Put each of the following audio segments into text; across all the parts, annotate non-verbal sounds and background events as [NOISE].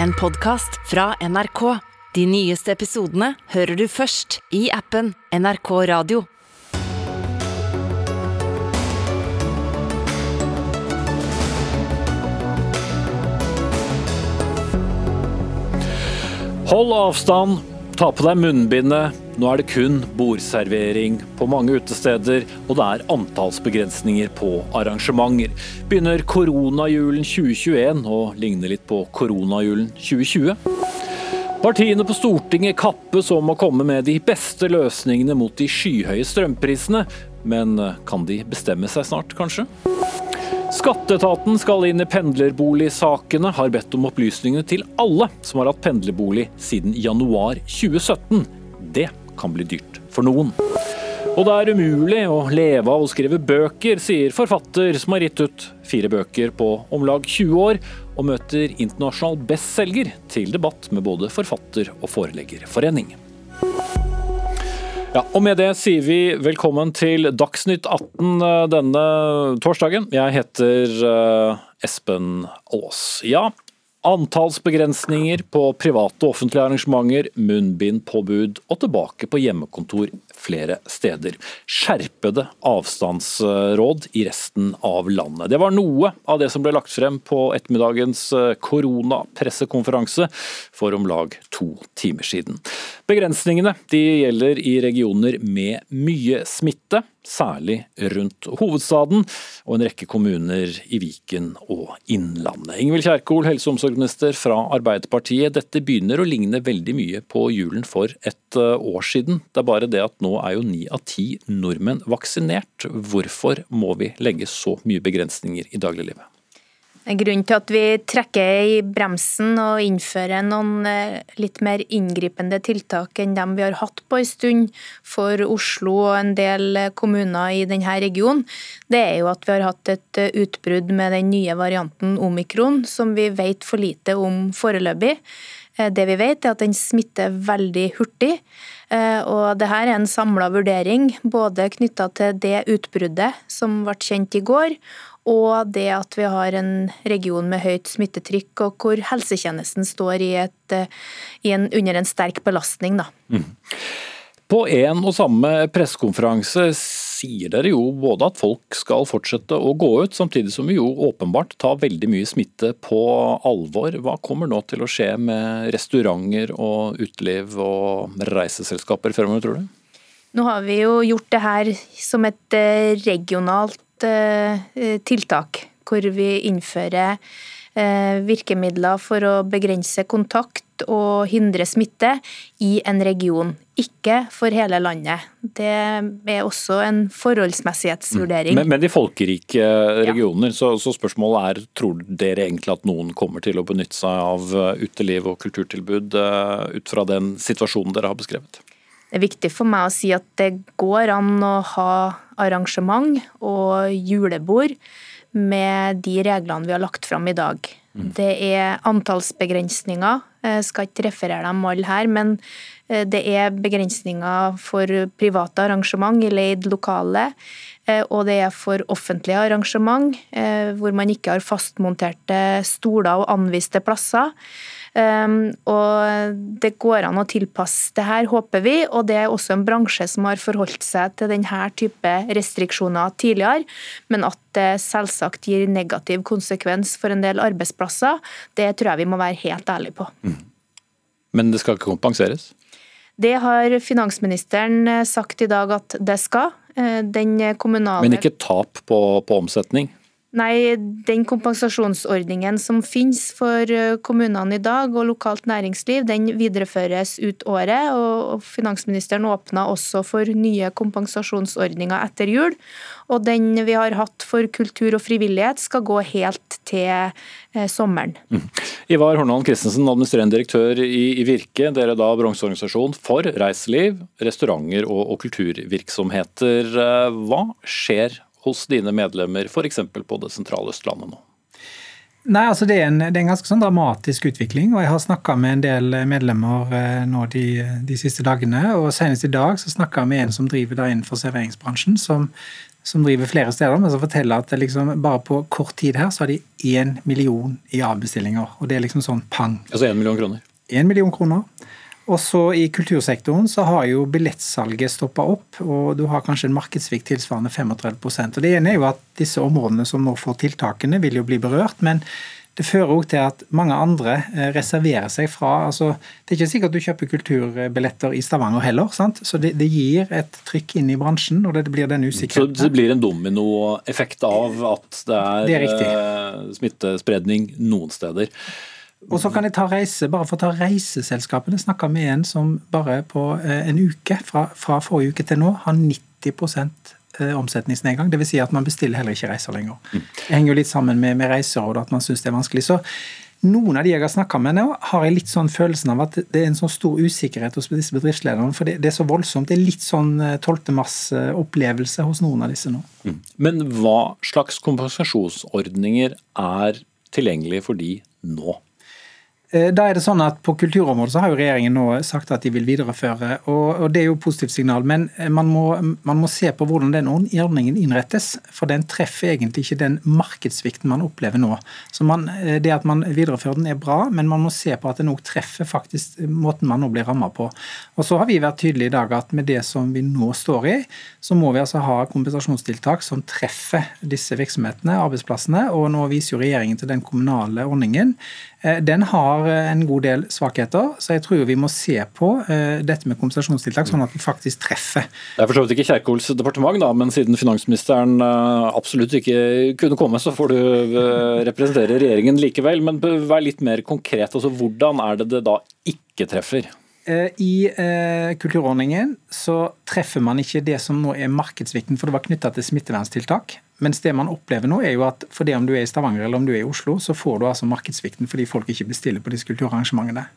en podkast fra NRK. De nyeste episodene hører du først i appen NRK Radio. Hold avstand, ta på deg munnbindet. Nå er det kun bordservering på mange utesteder, og det er antallsbegrensninger på arrangementer. Begynner koronajulen 2021 å ligne litt på koronajulen 2020? Partiene på Stortinget kappes om å komme med de beste løsningene mot de skyhøye strømprisene, men kan de bestemme seg snart, kanskje? Skatteetaten skal inn i pendlerboligsakene, har bedt om opplysningene til alle som har hatt pendlerbolig siden januar 2017. Det kan bli dyrt for noen. Og det er umulig å leve av å skrive bøker, sier forfatter som har gitt ut fire bøker på om lag 20 år, og møter internasjonal bestselger til debatt med både forfatter- og foreleggerforening. Ja, og Med det sier vi velkommen til Dagsnytt 18 eh, denne torsdagen. Jeg heter uh, Espen Aas. Ja, antallsbegrensninger på private og offentlige arrangementer, munnbindpåbud og tilbake på hjemmekontor flere steder. Skjerpede avstandsråd i resten av landet. Det var noe av det som ble lagt frem på ettermiddagens eh, koronapressekonferanse for om lag to timer siden. Begrensningene de gjelder i regioner med mye smitte, særlig rundt hovedstaden og en rekke kommuner i Viken og Innlandet. Ingvild Kjerkol, helse- og omsorgsminister fra Arbeiderpartiet. Dette begynner å ligne veldig mye på julen for et eh, år siden. Det er bare det at nå er jo ni av ti nordmenn vaksinert. Hvorfor må vi legge så mye begrensninger i dagliglivet? Grunnen til at vi trekker i bremsen og innfører noen eh, litt mer inngripende tiltak enn dem vi har hatt på en stund for Oslo og en del kommuner i denne regionen, det er jo at vi har hatt et eh, utbrudd med den nye varianten omikron som vi vet for lite om foreløpig. Eh, det vi vet er at den smitter veldig hurtig. Og det her er en samla vurdering, både knytta til det utbruddet som ble kjent i går, og det at vi har en region med høyt smittetrykk, og hvor helsetjenesten står i et, i en, under en sterk belastning. Da. Mm. På en og samme pressekonferanse sier dere jo både at folk skal fortsette å gå ut, samtidig som vi jo åpenbart tar veldig mye smitte på alvor. Hva kommer nå til å skje med restauranter og uteliv og reiseselskaper fremover, tror du? Nå har vi jo gjort det her som et eh, regionalt Eh, tiltak hvor vi innfører eh, virkemidler for å begrense kontakt og hindre smitte i en region, ikke for hele landet. Det er også en forholdsmessighetsvurdering. Men, men de folkerike regioner, ja. så, så, spørsmålet er tror dere egentlig at noen kommer til å benytte seg av eh, uteliv og kulturtilbud ut fra den situasjonen dere har beskrevet? Det er viktig for meg å si at det går an å ha arrangement og julebord med de reglene vi har lagt fram i dag. Mm. Det er antallsbegrensninger, jeg skal ikke referere dem alle her, men det er begrensninger for private arrangement i leid lokale. Eh, og det er for offentlige arrangement, eh, hvor man ikke har fastmonterte stoler og anviste plasser. Ehm, og det går an å tilpasse det her, håper vi. Og det er også en bransje som har forholdt seg til denne type restriksjoner tidligere. Men at det selvsagt gir negativ konsekvens for en del arbeidsplasser, det tror jeg vi må være helt ærlige på. Mm. Men det skal ikke kompenseres? Det har finansministeren eh, sagt i dag at det skal. Eh, den kommunale Men ikke tap på, på omsetning? Nei, den kompensasjonsordningen som finnes for eh, kommunene i dag og lokalt næringsliv, den videreføres ut året. Og finansministeren åpna også for nye kompensasjonsordninger etter jul. Og den vi har hatt for kultur og frivillighet skal gå helt til eh, sommeren. Mm. Ivar Hornland Christensen, administrerende direktør i, Virke. Dere er da bransjeorganisasjon for reiseliv, restauranter og, og kulturvirksomheter. Eh, hva skjer hos dine medlemmer, f.eks. på det sentrale Østlandet nå? Nei, altså det er, en, det er en ganske sånn dramatisk utvikling. og Jeg har snakka med en del medlemmer eh, nå de, de, siste dagene. og Senest i dag så snakka jeg med en som driver der innenfor serveringsbransjen, som, som driver flere steder, men som forteller at liksom, bare på kort tid her så har de én million i avbestillinger. og Det er liksom sånn pang. Altså én million kroner? Én million kroner. Og så I kultursektoren så har jo billettsalget stoppa opp, og du har kanskje en markedssvikt tilsvarende 35 og Det ene er jo at disse områdene som nå får tiltakene, vil jo bli berørt. men det fører òg til at mange andre eh, reserverer seg fra altså, Det er ikke sikkert du kjøper kulturbilletter i Stavanger heller. sant? Så det, det gir et trykk inn i bransjen, og det blir den usikkerheten. Så det blir en dominoeffekt av at det er, det er eh, smittespredning noen steder. Og så kan jeg ta reise, bare for å ta reiseselskapene. Snakka med en som bare på eh, en uke, fra, fra forrige uke til nå, har 90 eh, omsetningsnedgang. Dvs. Si at man bestiller heller ikke reiser lenger. Mm. Det henger jo litt sammen med, med reiseråd at man syns det er vanskelig. Så noen av de jeg har snakka med nå, har jeg litt sånn følelsen av at det er en sånn stor usikkerhet hos disse bedriftslederne. For det, det er så voldsomt. Det er litt sånn 12. Eh, mars-opplevelse hos noen av disse nå. Mm. Men hva slags kompensasjonsordninger er tilgjengelige for de nå? Eh, da er det sånn at På kulturområdet så har jo regjeringen nå sagt at de vil videreføre, og, og det er jo et positivt signal. Men eh, man må, man må, se på hvordan den ordningen innrettes, for den treffer egentlig ikke den markedssvikten man opplever nå. Så man, eh, Det at man viderefører den er bra, men man må se på at den òg treffer faktisk måten man nå blir ramma på. Og Så har vi vært tydelige i dag at med det som vi nå står i, så må vi altså ha kompensasjonstiltak som treffer disse virksomhetene, arbeidsplassene. Og nå viser jo regjeringen til den kommunale ordningen. Den har eh, en god del svakheter, så jeg tror vi må se på uh, dette med kompensasjonstiltak, sånn at vi faktisk treffer. Det er for så vidt ikke Kjerkols departement, da, men siden finansministeren absolutt ikke kunne komme, så får du representere regjeringen likevel. Men vær litt mer konkret. altså Hvordan er det det da ikke treffer? I kulturordningen så treffer man ikke det som nå er markedssvikten, for det var knytta til smitteverntiltak. Mens det man opplever nå, er jo at for det om du er i Stavanger eller om du er i Oslo, så får du altså markedssvikten fordi folk ikke bestiller på disse kulturarrangementene.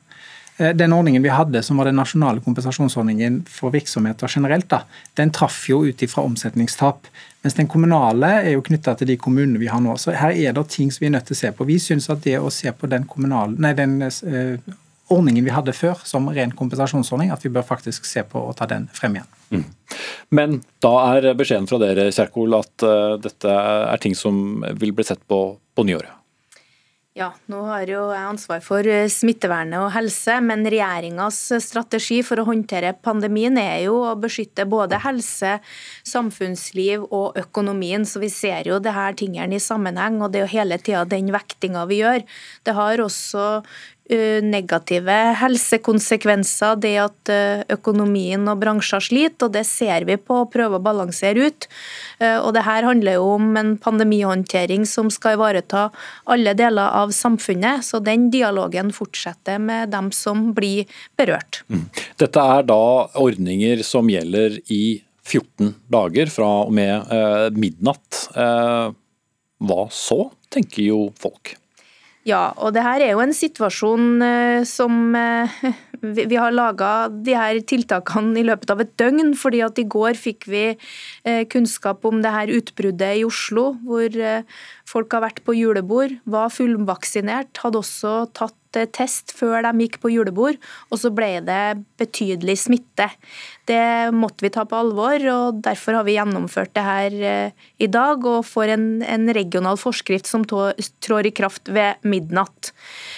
Eh, den ordningen vi hadde, som var den nasjonale kompensasjonsordningen for virksomheter generelt, da, den traff jo ut ifra omsetningstap. Mens den kommunale er jo knytta til de kommunene vi har nå. Så her er det ting som vi er nødt til å se på. Vi syns at det å se på den, kommunale, nei, den uh, ordningen vi hadde før som ren kompensasjonsordning, at vi bør faktisk se på å ta den frem igjen. Mm. Men da er beskjeden fra dere Kjerkol, at uh, dette er ting som vil bli sett på på nyåret? Ja, nå har jo jeg ansvar for eh, smittevernet og helse, men regjeringas strategi for å håndtere pandemien er jo å beskytte både helse, samfunnsliv og økonomien. Så vi ser jo det her tingene i sammenheng, og det er jo hele tida den vektinga vi gjør. Det har også negative helsekonsekvenser, det at eh, økonomien og bransjer sliter, og det ser vi på og prøver å balansere ut. Eh, og det her handler jo om en pandemihåndtering som skal ivareta alle deler av samfunnet, så den dialogen fortsetter med dem som blir berørt. Mm. Dette er da ordninger som gjelder i 14 dager fra og med midnatt. Hva så, tenker jo folk. Ja, og det her er jo en situasjon eh, som eh, [LAUGHS] Vi har laga de her tiltakene i løpet av et døgn, fordi at i går fikk vi eh, kunnskap om det her utbruddet i Oslo, hvor folk har vært på julebord, var fullvaksinert, hadde også tatt test før de gikk på julebord, og så ble det betydelig smitte. Det måtte vi ta på alvor, og derfor har vi gjennomført det her eh, i dag og får en, en regional forskrift som trår i kraft ved midnatt.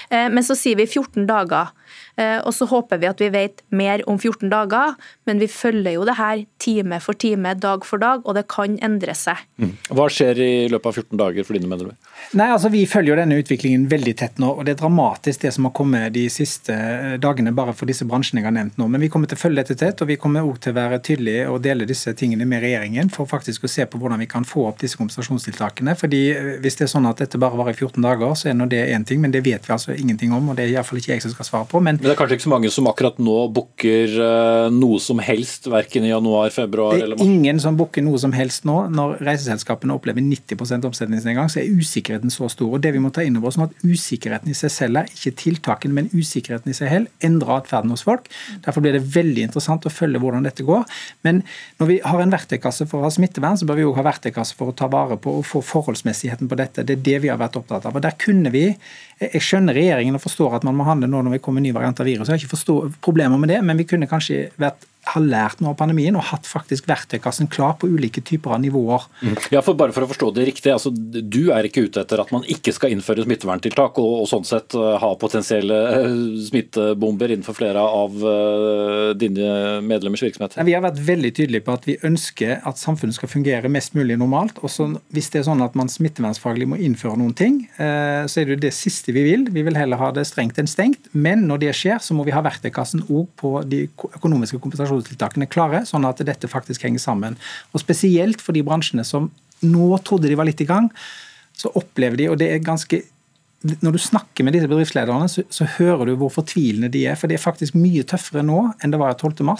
Eh, men så sier vi 14 dager. Eh, og så håper vi at vi vet mer om 14 dager, men vi følger jo det her time for time, dag for dag, og det kan endre seg. Mm. Hva skjer i løpet av 14 dager for dine, mener du? Nei, altså Vi følger jo denne utviklingen veldig tett nå, og det er dramatisk det som har kommet de siste dagene bare for disse bransjene jeg har nevnt nå. Men vi kommer til å følge dette tett, og vi kommer også til å være tydelige og dele disse tingene med regjeringen for faktisk å se på hvordan vi kan få opp disse kompensasjonstiltakene. fordi eh, Hvis det er sånn at dette bare varer i 14 dager, så er nå det én ting, men det vet vi altså ingenting om. og det er iallfall ikke jeg som skal svare på. Men, men det er kanskje ikke så mange som akkurat nå booker uh, noe som helst, verken i januar, februar eller mars? Det er ingen som booker noe som helst nå, når reiseselskapene opplever 90% omsetningsnedgang. gang, så er usikkerheten så stor. og det vi må ta inn over oss, at Usikkerheten i seg selv er ikke tiltakene, men usikkerheten i seg selv endrer atferden hos folk. Derfor blir det veldig interessant å følge hvordan dette går. Men når vi har en verktøykasse for å ha smittevern, så bør vi òg ha verktøykasse for å ta vare på og få forholdsmessigheten på dette. Det er det vi har vært opptatt av. Og der kunne vi, Jeg skjønner regjeringen og forstår at man må handle nå når vi kommer ny variant av viruset. Jeg har ikke problemer med det, men vi kunne kanskje vært har lært noe av pandemien og hatt faktisk verktøykassen klar på ulike typer av nivåer. Mm. Ja, for Bare for å forstå det riktig, altså, Du er ikke ute etter at man ikke skal innføre smitteverntiltak og, og sånn sett uh, ha potensielle uh, smittebomber innenfor flere av uh, dine medlemmers virksomheter? Vi har vært veldig tydelige på at vi ønsker at samfunnet skal fungere mest mulig normalt. og så Hvis det er sånn at man smittevernsfaglig må innføre noen ting, så er det jo det siste vi vil. Vi vil heller ha det strengt enn stengt. Men når det skjer, så må vi ha verktøykassen òg på de økonomiske kompensasjonene kontrolltiltakene klare, sånn at dette faktisk henger sammen. Og Spesielt for de bransjene som nå trodde de var litt i gang, så opplever de, og det er ganske når du snakker med disse bedriftslederne, så, så, hører du hvor fortvilende de er. For det er faktisk mye tøffere nå enn det var 12.3.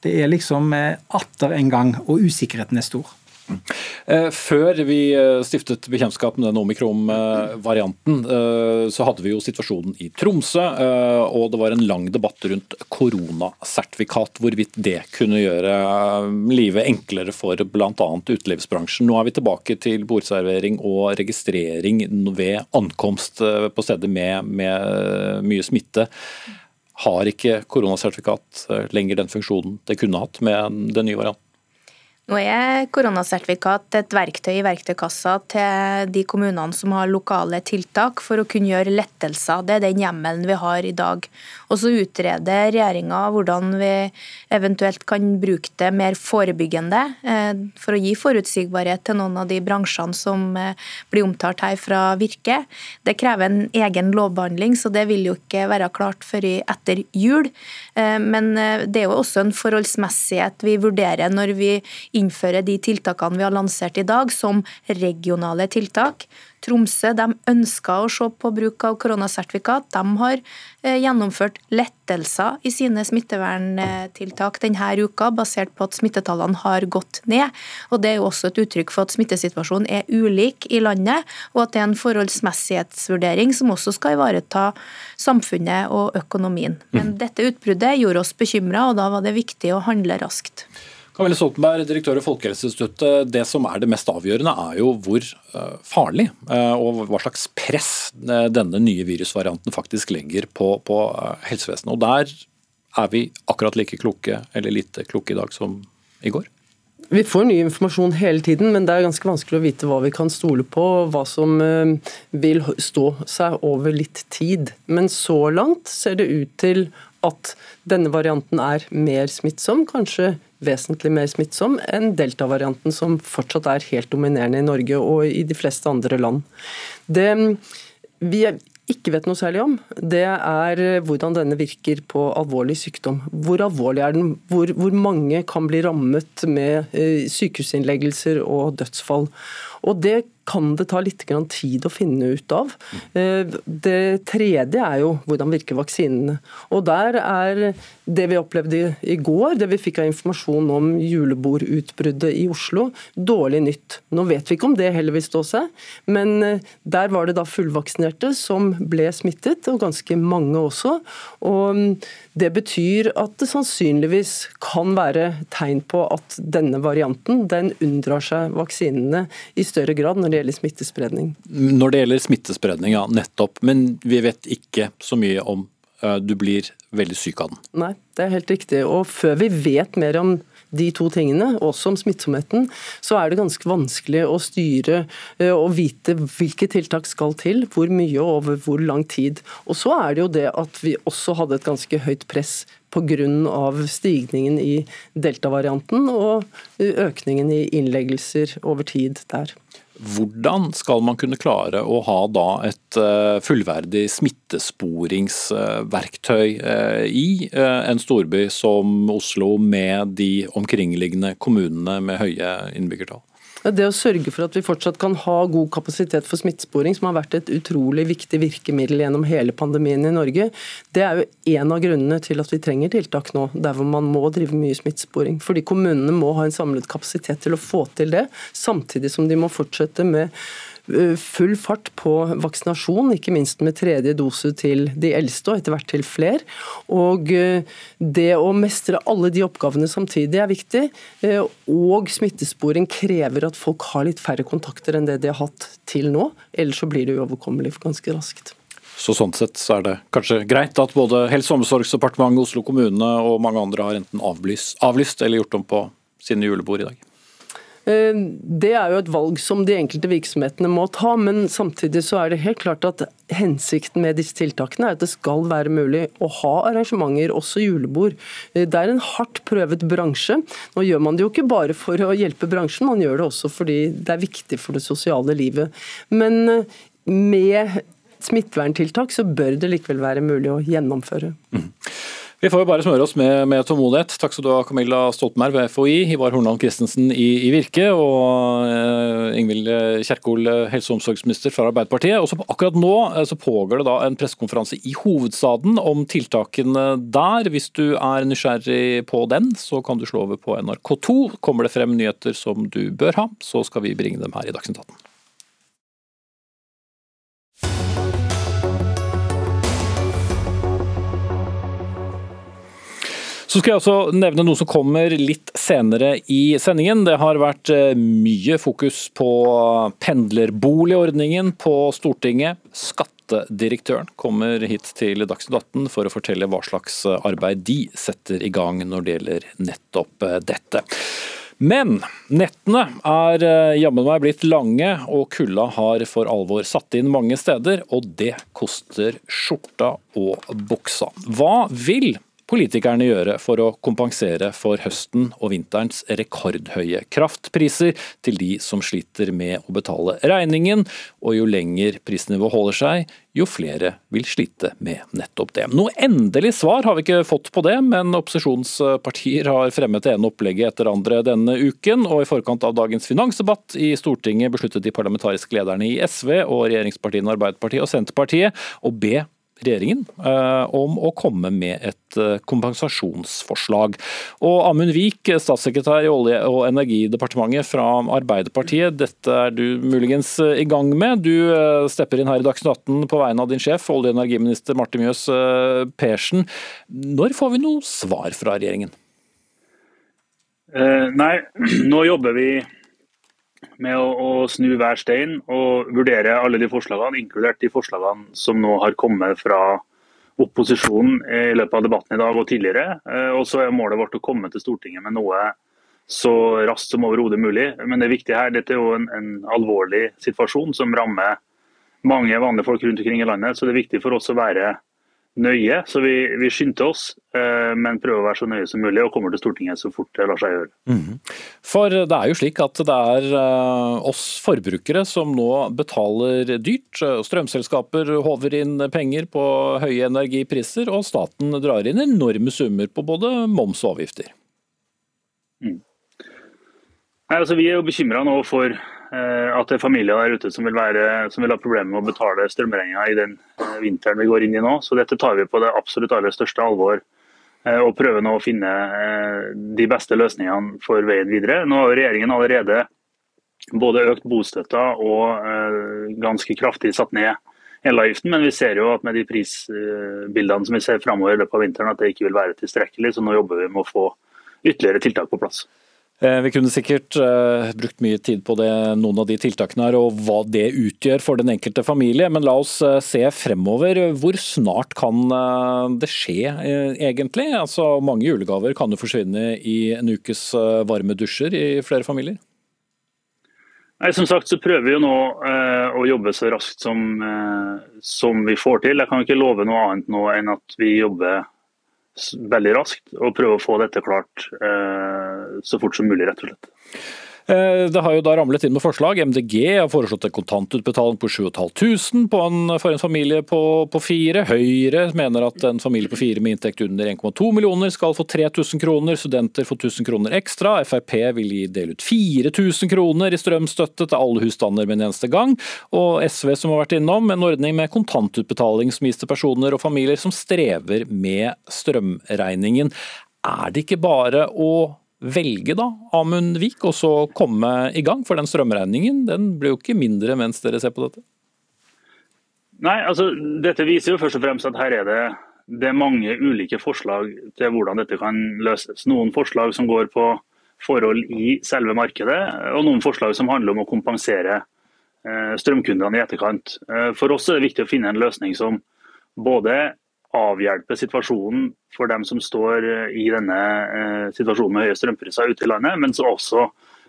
Det er liksom eh, atter en gang, og usikkerheten er stor. Eh, før vi eh, stiftet bekjentskap med den omikron-varianten, eh, så hadde vi jo situasjonen i Tromsø, og det var en lang debatt rundt koronasertifikat, hvorvidt det kunne gjøre livet enklere for bl.a. utelivsbransjen. Nå er vi tilbake til bordservering og registrering ved ankomst på stedet med, med mye smitte. Har ikke koronasertifikat lenger den funksjonen det kunne hatt med den nye varianten? Nå er koronasertifikat et verktøy i verktøykassa til de kommunene som har lokale tiltak for å kunne gjøre lettelser. Det er den hjemmelen vi har i dag. Og så utreder regjeringa hvordan vi eventuelt kan bruke det mer forebyggende, eh, for å gi forutsigbarhet til noen av de bransjene som eh, blir omtalt her fra Virke. Det krever en egen lovbehandling, så det vil jo ikke være klart før etter jul. Eh, men det er jo også en forholdsmessighet vi vurderer når vi innføre de tiltakene vi har lansert i dag, som regionale tiltak. Tromsø de ønsker å se på bruk av koronasertifikat. De har eh, gjennomført lettelser i sine smitteverntiltak denne uka, basert på at smittetallene har gått ned. Og Det er jo også et uttrykk for at smittesituasjonen er ulik i landet, og at det er en forholdsmessighetsvurdering som også skal ivareta samfunnet og økonomien. Men mm. dette utbruddet gjorde oss bekymra, og da var det viktig å handle raskt. Camille Stoltenberg, direktør i Folkehelseinstituttet. Det som er det mest avgjørende, er jo hvor eh, farlig eh, og hva slags press eh, denne nye virusvarianten faktisk legger på, på helsevesenet. Og der er vi akkurat like kloke eller lite kloke i dag som i går. Vi får ny informasjon hele tiden, men det er ganske vanskelig å vite hva vi kan stole på, hva som vil stå seg over litt tid. Men så langt ser det ut til at denne varianten er mer smittsom, kanskje vesentlig mer smittsom enn delta-varianten, som fortsatt er helt dominerende i Norge og i de fleste andre land. Det vi ikke vet noe særlig om, det er hvordan denne virker på alvorlig sykdom. Hvor alvorlig er den? Hvor, hvor mange kan bli rammet med eh, sykehusinnleggelser og dødsfall? Og Det kan det ta litt tid å finne ut av. Eh, det tredje er jo hvordan virker vaksinene. Og Der er det vi opplevde i går, det vi fikk av informasjon om julebordutbruddet i Oslo, dårlig nytt. Nå vet vi ikke om det heller vil stå seg, men eh, der var det da fullvaksinerte som ble smittet, og ganske mange også. Og mm, Det betyr at det sannsynligvis kan være tegn på at denne varianten den unndrar seg vaksinene i større grad når det gjelder smittespredning. Når det gjelder smittespredning, ja, nettopp. Men vi vet ikke så mye om uh, du blir veldig syk av den. Nei, det er helt riktig. Og før vi vet mer om de to tingene, også om smittsomheten, så er det ganske vanskelig å styre uh, og vite hvilke tiltak skal til, hvor mye og over hvor lang tid. Og så er det jo det at vi også hadde et ganske høyt press pga. stigningen i delta-varianten og økningen i innleggelser over tid der. Hvordan skal man kunne klare å ha da et eh, fullverdig smittesporingsverktøy eh, i eh, en storby som Oslo med de omkringliggende kommunene med høye innbyggertall? Det å sørge for at vi fortsatt kan ha god kapasitet for smittesporing, som har vært et utrolig viktig virkemiddel gjennom hele pandemien i Norge, det er jo en av grunnene til at vi trenger tiltak nå, der hvor man må drive mye smittesporing. Fordi kommunene må ha en samlet kapasitet til å få til det, samtidig som de må fortsette med full fart på vaksinasjon, ikke minst med tredje dose til de eldste og etter hvert til fler. Og eh, det å mestre alle de oppgavene samtidig er viktig. Og smittesporing krever at folk har litt færre kontakter enn det de har hatt til nå. Ellers så blir det uoverkommelig ganske raskt. Så sånn sett så er det kanskje greit at både Helse- og omsorgsdepartementet, Oslo kommune og mange andre har enten avlyst, avlyst eller gjort om på sine julebord i dag? Eh, det er jo et valg som de enkelte virksomhetene må ta, men samtidig så er det helt klart at hensikten med disse tiltakene er at det skal være mulig å ha arrangementer, også julebord. Eh, det er en hardt prøvet bransje. Nå gjør man det jo ikke bare for å hjelpe bransjen, man gjør det også fordi det er viktig for det sosiale livet. Men eh, med smitteverntiltak, så bør det likevel være mulig å gjennomføre. Mm. Vi får jo bare smøre oss med, med, tålmodighet. Takk skal du ha, Camilla Stoltenberg ved FHI, Ivar Hornland Christensen i, i, Virke og uh, Ingvild Kjerkol, helse- og omsorgsminister fra Arbeiderpartiet. Også akkurat nå uh, så pågår det da en pressekonferanse i hovedstaden om tiltakene der. Hvis du er nysgjerrig på den, så kan du slå over på NRK2. Kommer det frem nyheter som du bør ha, så skal vi bringe dem her i Dagsnytt 18. Så skal jeg også nevne noe som kommer litt senere i sendingen. Det har vært eh, mye fokus på pendlerboligordningen på Stortinget. Skattedirektøren kommer hit til Dagsnytt 18 for å fortelle hva slags arbeid de setter i gang når det gjelder nettopp eh, dette. Men nettene er eh, jammen meg blitt lange, og kulda har for alvor satt inn mange steder. Og det koster skjorta og buksa. Hva vil politikerne gjøre for å kompensere for høsten og vinterens rekordhøye kraftpriser til de som sliter med å betale regningen, og jo lenger prisnivået holder seg, jo flere vil slite med nettopp det. Noe endelig svar har vi ikke fått på det, men opposisjonspartier har fremmet det ene opplegget etter andre denne uken, og i forkant av dagens finansdebatt i Stortinget besluttet de parlamentariske lederne i SV og regjeringspartiene Arbeiderpartiet og Senterpartiet å be regjeringen eh, om å komme med et eh, kompensasjonsforslag. Og Amund Vik, statssekretær i Olje- og energidepartementet fra Arbeiderpartiet, dette er du muligens eh, i gang med. Du stepper inn her i Dagsnytt 18 på vegne av din sjef, olje- og energiminister Marte Mjøs Persen. Når får vi noe svar fra regjeringen? Eh, nei, [CLEARS THROAT] nå jobber vi med å, å, snu hver stein og vurdere alle de forslagene, inkludert de forslagene som nå har kommet fra opposisjonen i løpet av debatten i dag og tidligere. Eh, og så er målet vårt å komme til Stortinget med noe så raskt som overhodet mulig. Men det viktige her, dette er jo en, en alvorlig situasjon som rammer mange vanlige folk rundt omkring i landet. Så det er viktig for oss å være nøye. Så vi, vi skyndte oss, eh, men prøver å være så nøye som mulig og kommer til Stortinget så fort det lar seg gjøre. Mm. For det er jo slik at det er eh, oss forbrukere som nå betaler dyrt. Strømselskaper håver inn penger på høye energipriser, og staten drar inn enorme summer på både moms og avgifter. Mm. Nei, altså, vi er jo bekymra nå for at det er familier der ute som vil, være, som vil ha problemer med å betale strømregninga i den eh, vinteren vi går inn i nå. Så dette tar vi på det absolutt aller største alvor eh, og prøver nå å finne de beste løsningene for veien videre. Nå har regjeringen allerede både økt bostøtta og ganske kraftig satt ned elavgiften, men vi ser jo at med de prisbildene som vi ser framover i løpet av vinteren, at det ikke vil være tilstrekkelig. Så nå jobber vi med å få ytterligere tiltak på plass. Eh, vi kunne sikkert uh, brukt mye tid på det, noen av de tiltakene her, og hva det utgjør for den enkelte familie. Men la oss uh, se fremover. Hvor snart kan det skje, egentlig? Altså, mange julegaver kan jo forsvinne i en ukes varme dusjer i flere familier? Nei, Som sagt så prøver vi jo nå å jobbe så raskt som, som vi får til. Jeg kan ikke love noe annet nå enn at vi jobber veldig raskt og prøver å få dette klart eh, så fort som mulig, rett og slett. Eh, det har jo da ramlet inn med forslag. MDG har foreslått en kontantutbetaling på 7500 for en familie på, på, fire. Høyre mener at en familie på fire med inntekt under 1,2 millioner skal få 3000 kroner. Studenter får 1000 kroner ekstra. Frp vil gi dele ut 4000 kroner i strømstøtte til alle husstander med en eneste gang. Og SV som har vært innom en ordning med kontantutbetaling som gis til personer og familier som strever med strømregningen. Er det ikke bare å velge da Amund Vik og så komme i gang? For den strømregningen den blir jo ikke mindre mens dere ser på dette? Nei, altså Dette viser jo først og fremst at her er det, det er mange ulike forslag til hvordan dette kan løses. Noen forslag som går på forhold i selve markedet, og noen forslag som handler om å kompensere eh, strømkundene i etterkant. Eh, for oss er det viktig å finne en løsning som både avhjelpe situasjonen for dem som står eh, i denne eh, situasjonen med høye strømpriser ute i landet, men som også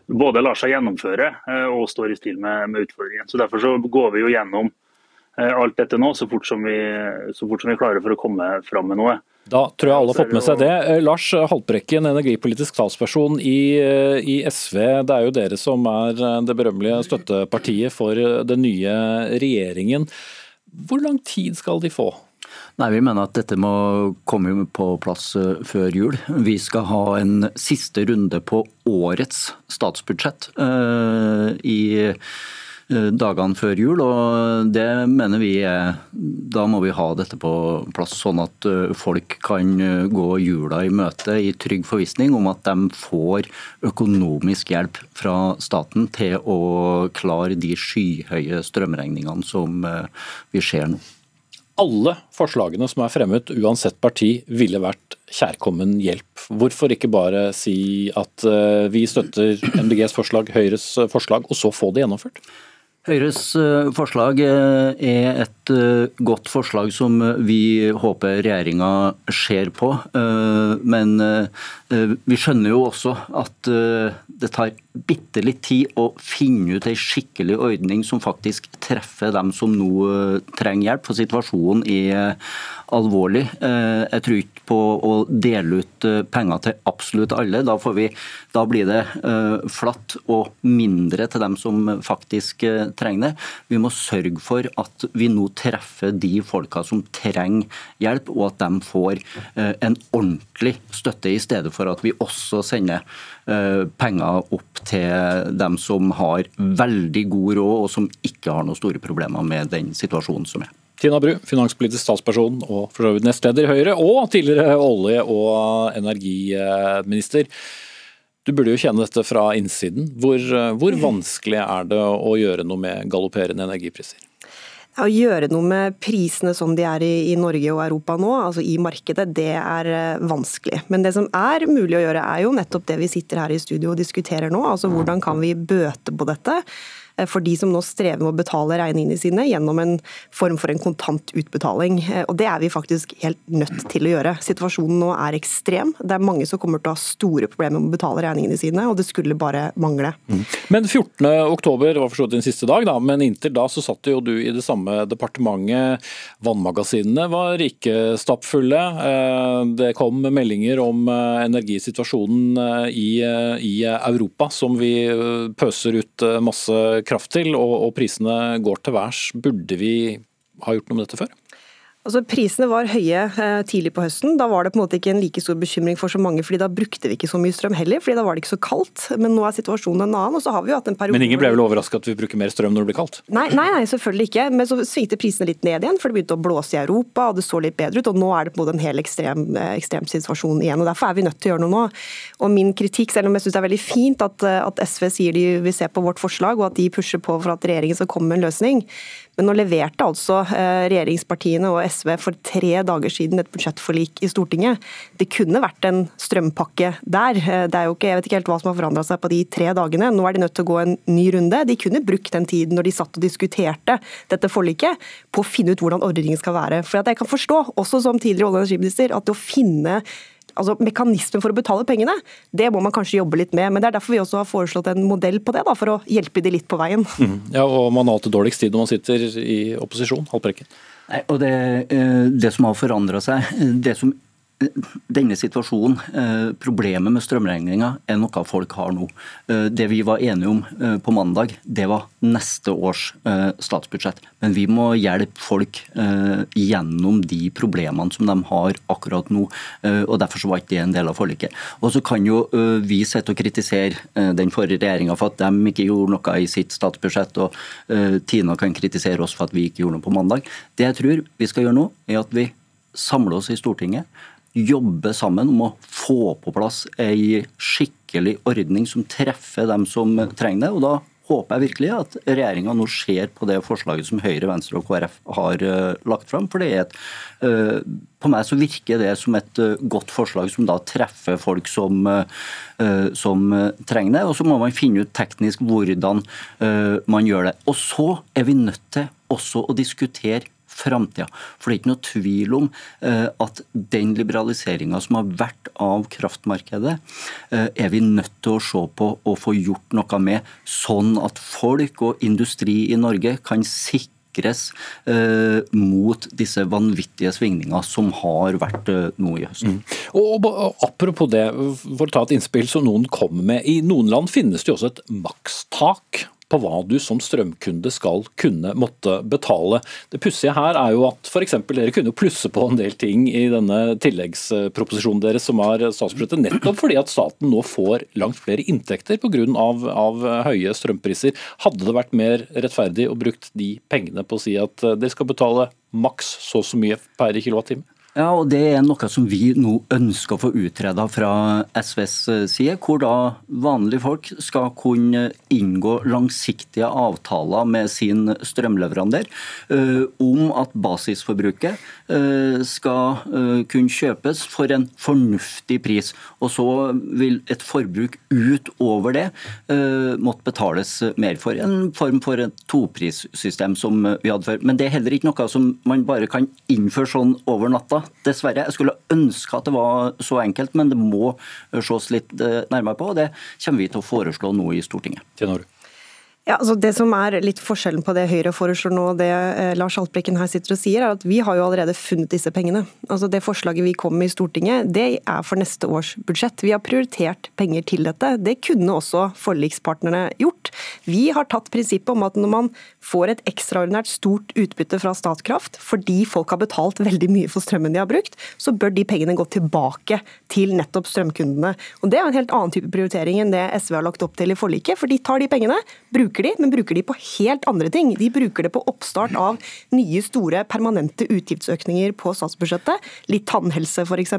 både lar seg gjennomføre eh, og står i stil med, med utfordringen. Så Derfor så går vi jo gjennom alt dette nå så fort, som vi, så fort som vi klarer for å komme fram med noe. Da tror jeg alle har fått med seg det. Lars Haltbrekken, energipolitisk talsperson i, i, SV. Det er jo dere som er det berømmelige støttepartiet for den nye regjeringen. Hvor lang tid skal de få? Nei, Vi mener at dette må komme på plass eh, før jul. Vi skal ha en siste runde på årets statsbudsjett uh, i eh, dagene før jul, og det mener vi er Da må vi ha dette på plass, sånn at folk kan gå jula i møte i trygg forvissning om at de får økonomisk hjelp fra staten til å klare de skyhøye strømregningene som vi ser nå alle forslagene som er fremmet, uansett parti, ville vært kjærkommen hjelp. Hvorfor ikke bare si at eh, vi støtter MDGs forslag, Høyres forslag, og så få det gjennomført? Høyres eh, forslag eh, er et godt forslag som vi håper regjeringa ser på. Men vi skjønner jo også at det tar bitte litt tid å finne ut ei skikkelig ordning som faktisk treffer dem som nå eh, trenger hjelp. For situasjonen er eh, alvorlig. Eh, jeg tror ikke på å dele ut penger til absolutt alle. Da, vi, da blir det flatt og mindre til dem som faktisk trenger det. Vi må sørge for at vi nå treffer de folka som trenger hjelp, og at de får en ordentlig støtte, i stedet for at vi også sender penger opp til dem som har veldig god råd, og som ikke har noen store problemer med den situasjonen som er. Tina Bru, finanspolitisk statsperson og for så vidt nestleder i Høyre, og tidligere olje- og energiminister. Du burde jo kjenne dette fra innsiden. Hvor, hvor vanskelig er det å gjøre noe med galopperende energipriser? Å gjøre noe med prisene som de er i, i, Norge og Europa nå, altså i markedet, det er eh, vanskelig. Men det som er mulig å gjøre, er jo nettopp det vi sitter her i studio og diskuterer nå. Altså hvordan kan vi bøte på dette? Eh, for de som nå strever med å betale regningene sine gjennom en form for en kontantutbetaling. Eh, og Det er vi faktisk helt nødt til å gjøre. Situasjonen nå er ekstrem. Det er mange som kommer til å ha store problemer med å betale regningene sine, og det skulle bare mangle. Mm. Men 14. oktober var for så vidt din siste dag, da, men inntil da så satt jo du i det samme departementet. Vannmagasinene var ikke stappfulle. Eh, det kom meldinger om energisituasjonen i, i Europa som vi pøser ut masse kraft til, og, og prisene går til værs. Burde vi ha gjort noe med dette før? Altså, prisene var høye eh, tidlig på høsten. Da var det på en måte ikke en like stor bekymring for så mange, fordi da brukte vi ikke så mye strøm heller, fordi da var det ikke så kaldt. Men nå er situasjonen en annen. og så har vi jo hatt en periode... Men ingen ble vel overrasket at vi bruker mer strøm når det blir kaldt? Nei, nei, nei, selvfølgelig ikke. Men så svingte prisene litt ned igjen, for det begynte å blåse i Europa, og det så litt bedre ut. Og nå er det på en måte en hel ekstrem, eh, ekstrem situasjon igjen. og Derfor er vi nødt til å gjøre noe nå. Og min kritikk, selv om jeg syns det er veldig fint at, eh, at SV sier de vil se på vårt forslag, og at de pusher på for at regjeringen skal komme med en løsning, men nå leverte altså regjeringspartiene og SV for tre dager siden et budsjettforlik i Stortinget. Det kunne vært en strømpakke der. Det er jo ikke, jeg vet ikke helt hva som har forandra seg på de tre dagene. Nå er de nødt til å gå en ny runde. De kunne brukt den tiden når de satt og diskuterte dette forliket, på å finne ut hvordan ordningen skal være. For jeg kan forstå, også som tidligere olje- og energiminister, at det å finne altså Mekanismen for å betale pengene, det må man kanskje jobbe litt med. Men det er derfor vi også har foreslått en modell på det, da, for å hjelpe de litt på veien. Mm. Ja, og Man har alltid dårligst tid når man sitter i opposisjon. Halvprekken. Nei, og det, eh, det som har forandra seg, det som denne situasjonen, eh, problemet med strømregninga, er noe folk har nå. Eh, det vi var enige om på mandag, det var neste års statsbudsjett. Men vi må hjelpe folk gjennom de problemene som de har akkurat nå. og Derfor så var ikke det en del av forliket. Og Så kan jo vi sitte og kritisere den forrige regjeringa for at de ikke gjorde noe i sitt statsbudsjett, og Tina kan kritisere oss for at vi ikke gjorde noe på mandag. Det jeg tror vi skal gjøre nå, er at vi samler oss i Stortinget jobbe sammen om å få på plass ei skikkelig ordning som treffer dem som trenger det. og da håper jeg virkelig at regjeringa nå ser på det forslaget som Høyre, Venstre og KrF har uh, lagt fram. For det er et, uh, på meg så virker det som et uh, godt forslag som da treffer folk som, som trenger det. Og så må man finne ut teknisk hvordan man gjør det. Og så er vi nødt til også å diskutere framtida. For det er ikke noe tvil om eh, at den liberaliseringa som har vært av kraftmarkedet, eh, er vi nødt til å se på og få gjort noe med, sånn at folk og industri i Norge kan sikres eh, mot disse vanvittige svingningene som har vært nå i høst. Mm. Og, og, Apropos det, for å ta et innspill som noen kommer med. I noen land finnes det jo også et makstak på hva du som strømkunde skal kunne måtte betale. Det pussige her er jo at f.eks. dere kunne plusse på en del ting i denne tilleggsproposisjonen deres som er statsbudsjettet, nettopp fordi at staten nå får langt flere inntekter pga. Av, av høye strømpriser. Hadde det vært mer rettferdig å brukt de pengene på å si at dere skal betale maks så og så mye per kilowattime? Ja, og Det er noe som vi nå ønsker å få utreda fra SVs eh, side. Hvor da vanlige folk skal kunne inngå langsiktige avtaler med sin strømleverandør uh, om at basisforbruket uh, skal kunne kjøpes for en fornuftig pris. Og så vil et forbruk utover det måtte betales mer for. En form for et toprissystem som vi hadde før. Men det er heller ikke noe som man bare kan innføre sånn over natta dessverre. Jeg skulle ønske at det var så enkelt, men det må ses litt eh, nærmere på. og Det kommer vi til å foreslå nå i Stortinget. Tjenere. Ja, altså Det som er litt forskjellen på det Høyre foreslår nå og det eh, Lars Haltbrekken her sitter og sier, er at vi har jo allerede funnet disse pengene. Altså Det forslaget vi kom med i Stortinget, det er for neste års budsjett. Vi har prioritert penger til dette. Det kunne også forlikspartnerne gjort. Vi har tatt prinsippet om at når man får et ekstraordinært stort utbytte fra Statkraft fordi folk har betalt veldig mye for strømmen de har brukt, så bør de pengene gå tilbake til nettopp strømkundene. Og Det er en helt annen type prioritering enn det SV har lagt opp til i forliket. For de tar de pengene, bruker bruker de, men bruker de på helt andre ting. De bruker det på oppstart av nye, store, permanente utgiftsøkninger på statsbudsjettet. Litt tannhelse, f.eks.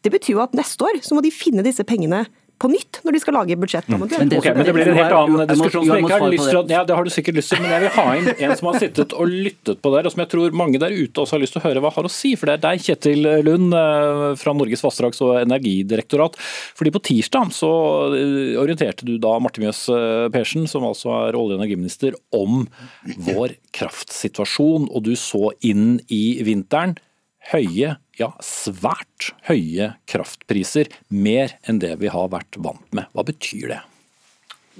Det betyr jo at neste år så må de finne disse pengene på nytt når de skal lage budsjett. Mm. Men, det, okay, men det blir en helt annen diskusjon. som jeg ikke har lyst til ja, Det har du sikkert lyst til, men jeg vil ha inn en som har sittet og lyttet på der, og som jeg tror mange der ute også har lyst til å høre hva har å si. For det er deg, Kjetil Lund eh, fra Norges vassdrags- og energidirektorat. Fordi På tirsdag så eh, orienterte du da Marte Mjøs eh, Persen, som altså er olje- og energiminister, om vår kraftsituasjon. Og du så inn i vinteren høye, ja svært høye kraftpriser. Mer enn det vi har vært vant med. Hva betyr det?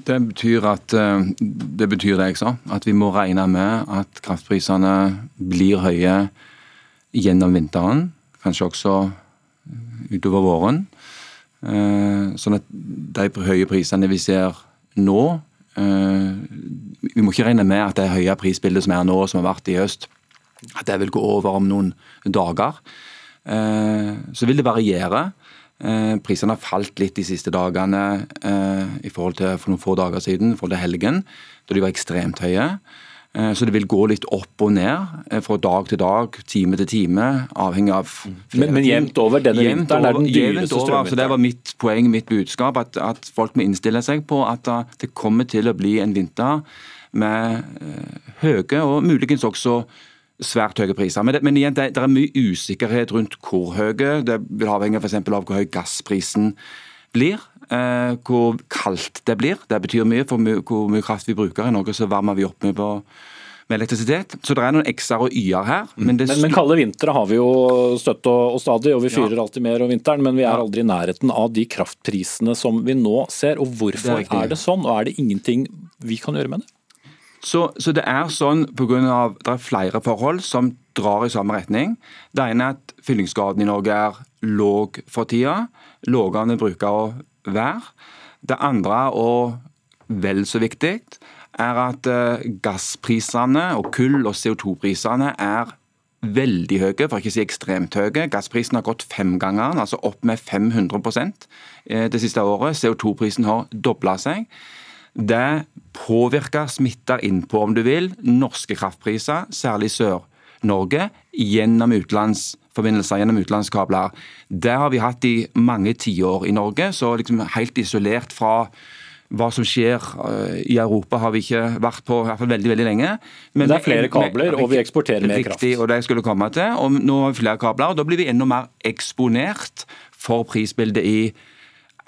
Det betyr, at, eh, det betyr det jeg sa, at vi må regne med at kraftprisene blir høye gjennom vinteren. Kanskje også utover våren. Eh, sånn at de høye prisene vi ser nå eh, Vi må ikke regne med at det høye prisbildet som er nå, som har vært i høst, at det vil gå over om noen dager. Eh, så vil det variere. Eh, prisene har falt litt de siste dagene eh, i forhold til for noen få dager siden, i forhold til helgen, da de var ekstremt høye. Så det vil gå litt opp og ned fra dag til dag, time til time, avhengig av Men, men jevnt over denne vinteren er den dyreste strømvinteren? Det var mitt poeng, mitt budskap, at, at, folk må innstille seg på at det kommer til å bli en vinter med høye og muligens også svært høye priser. Men, det, men igjen, det, det, er mye usikkerhet rundt hvor høye. Det vil avhenge f.eks. av hvor høy gassprisen blir. Eh, hvor kaldt det blir. Det betyr mye for my hvor mye kraft vi bruker. I Norge så varmer vi opp med, på, med elektrisitet. Så det er noen x-er og y-er her. Men, men, men, kalde vintre har vi jo støtt og, og stadig, og vi fyrer ja. alltid mer om vinteren. Men vi er aldri i nærheten av de kraftprisene som vi nå ser. Og hvorfor det er, er det sånn, og er det ingenting vi kan gjøre med det? Så, så, det er sånn pga. det er flere forhold som drar i samme retning. Det ene er at fyllingsgraden i Norge er låg for tida. Lavere enn den bruker å være. Det andre, og vel så viktig, er at uh, gassprisene og kull- og CO2-prisene er veldig høye, for ikke å si ekstremt høye. Gassprisen har gått fem ganger, altså opp med 500 eh, det siste året. CO2-prisen har dobla seg. Det påvirker, smitter innpå, om du vil, norske kraftpriser, særlig Sør-Norge, gjennom utenlandsforbindelser, gjennom utenlandskabler. Det har vi hatt i mange tiår i Norge, så liksom helt isolert fra hva som skjer eh, i Europa har vi ikke vært på i hvert fall veldig veldig lenge. Men det er flere kabler, og vi eksporterer mer kraft. Riktig, og det skulle komme til. Og nå har vi flere kabler, og da blir vi enda mer eksponert for prisbildet i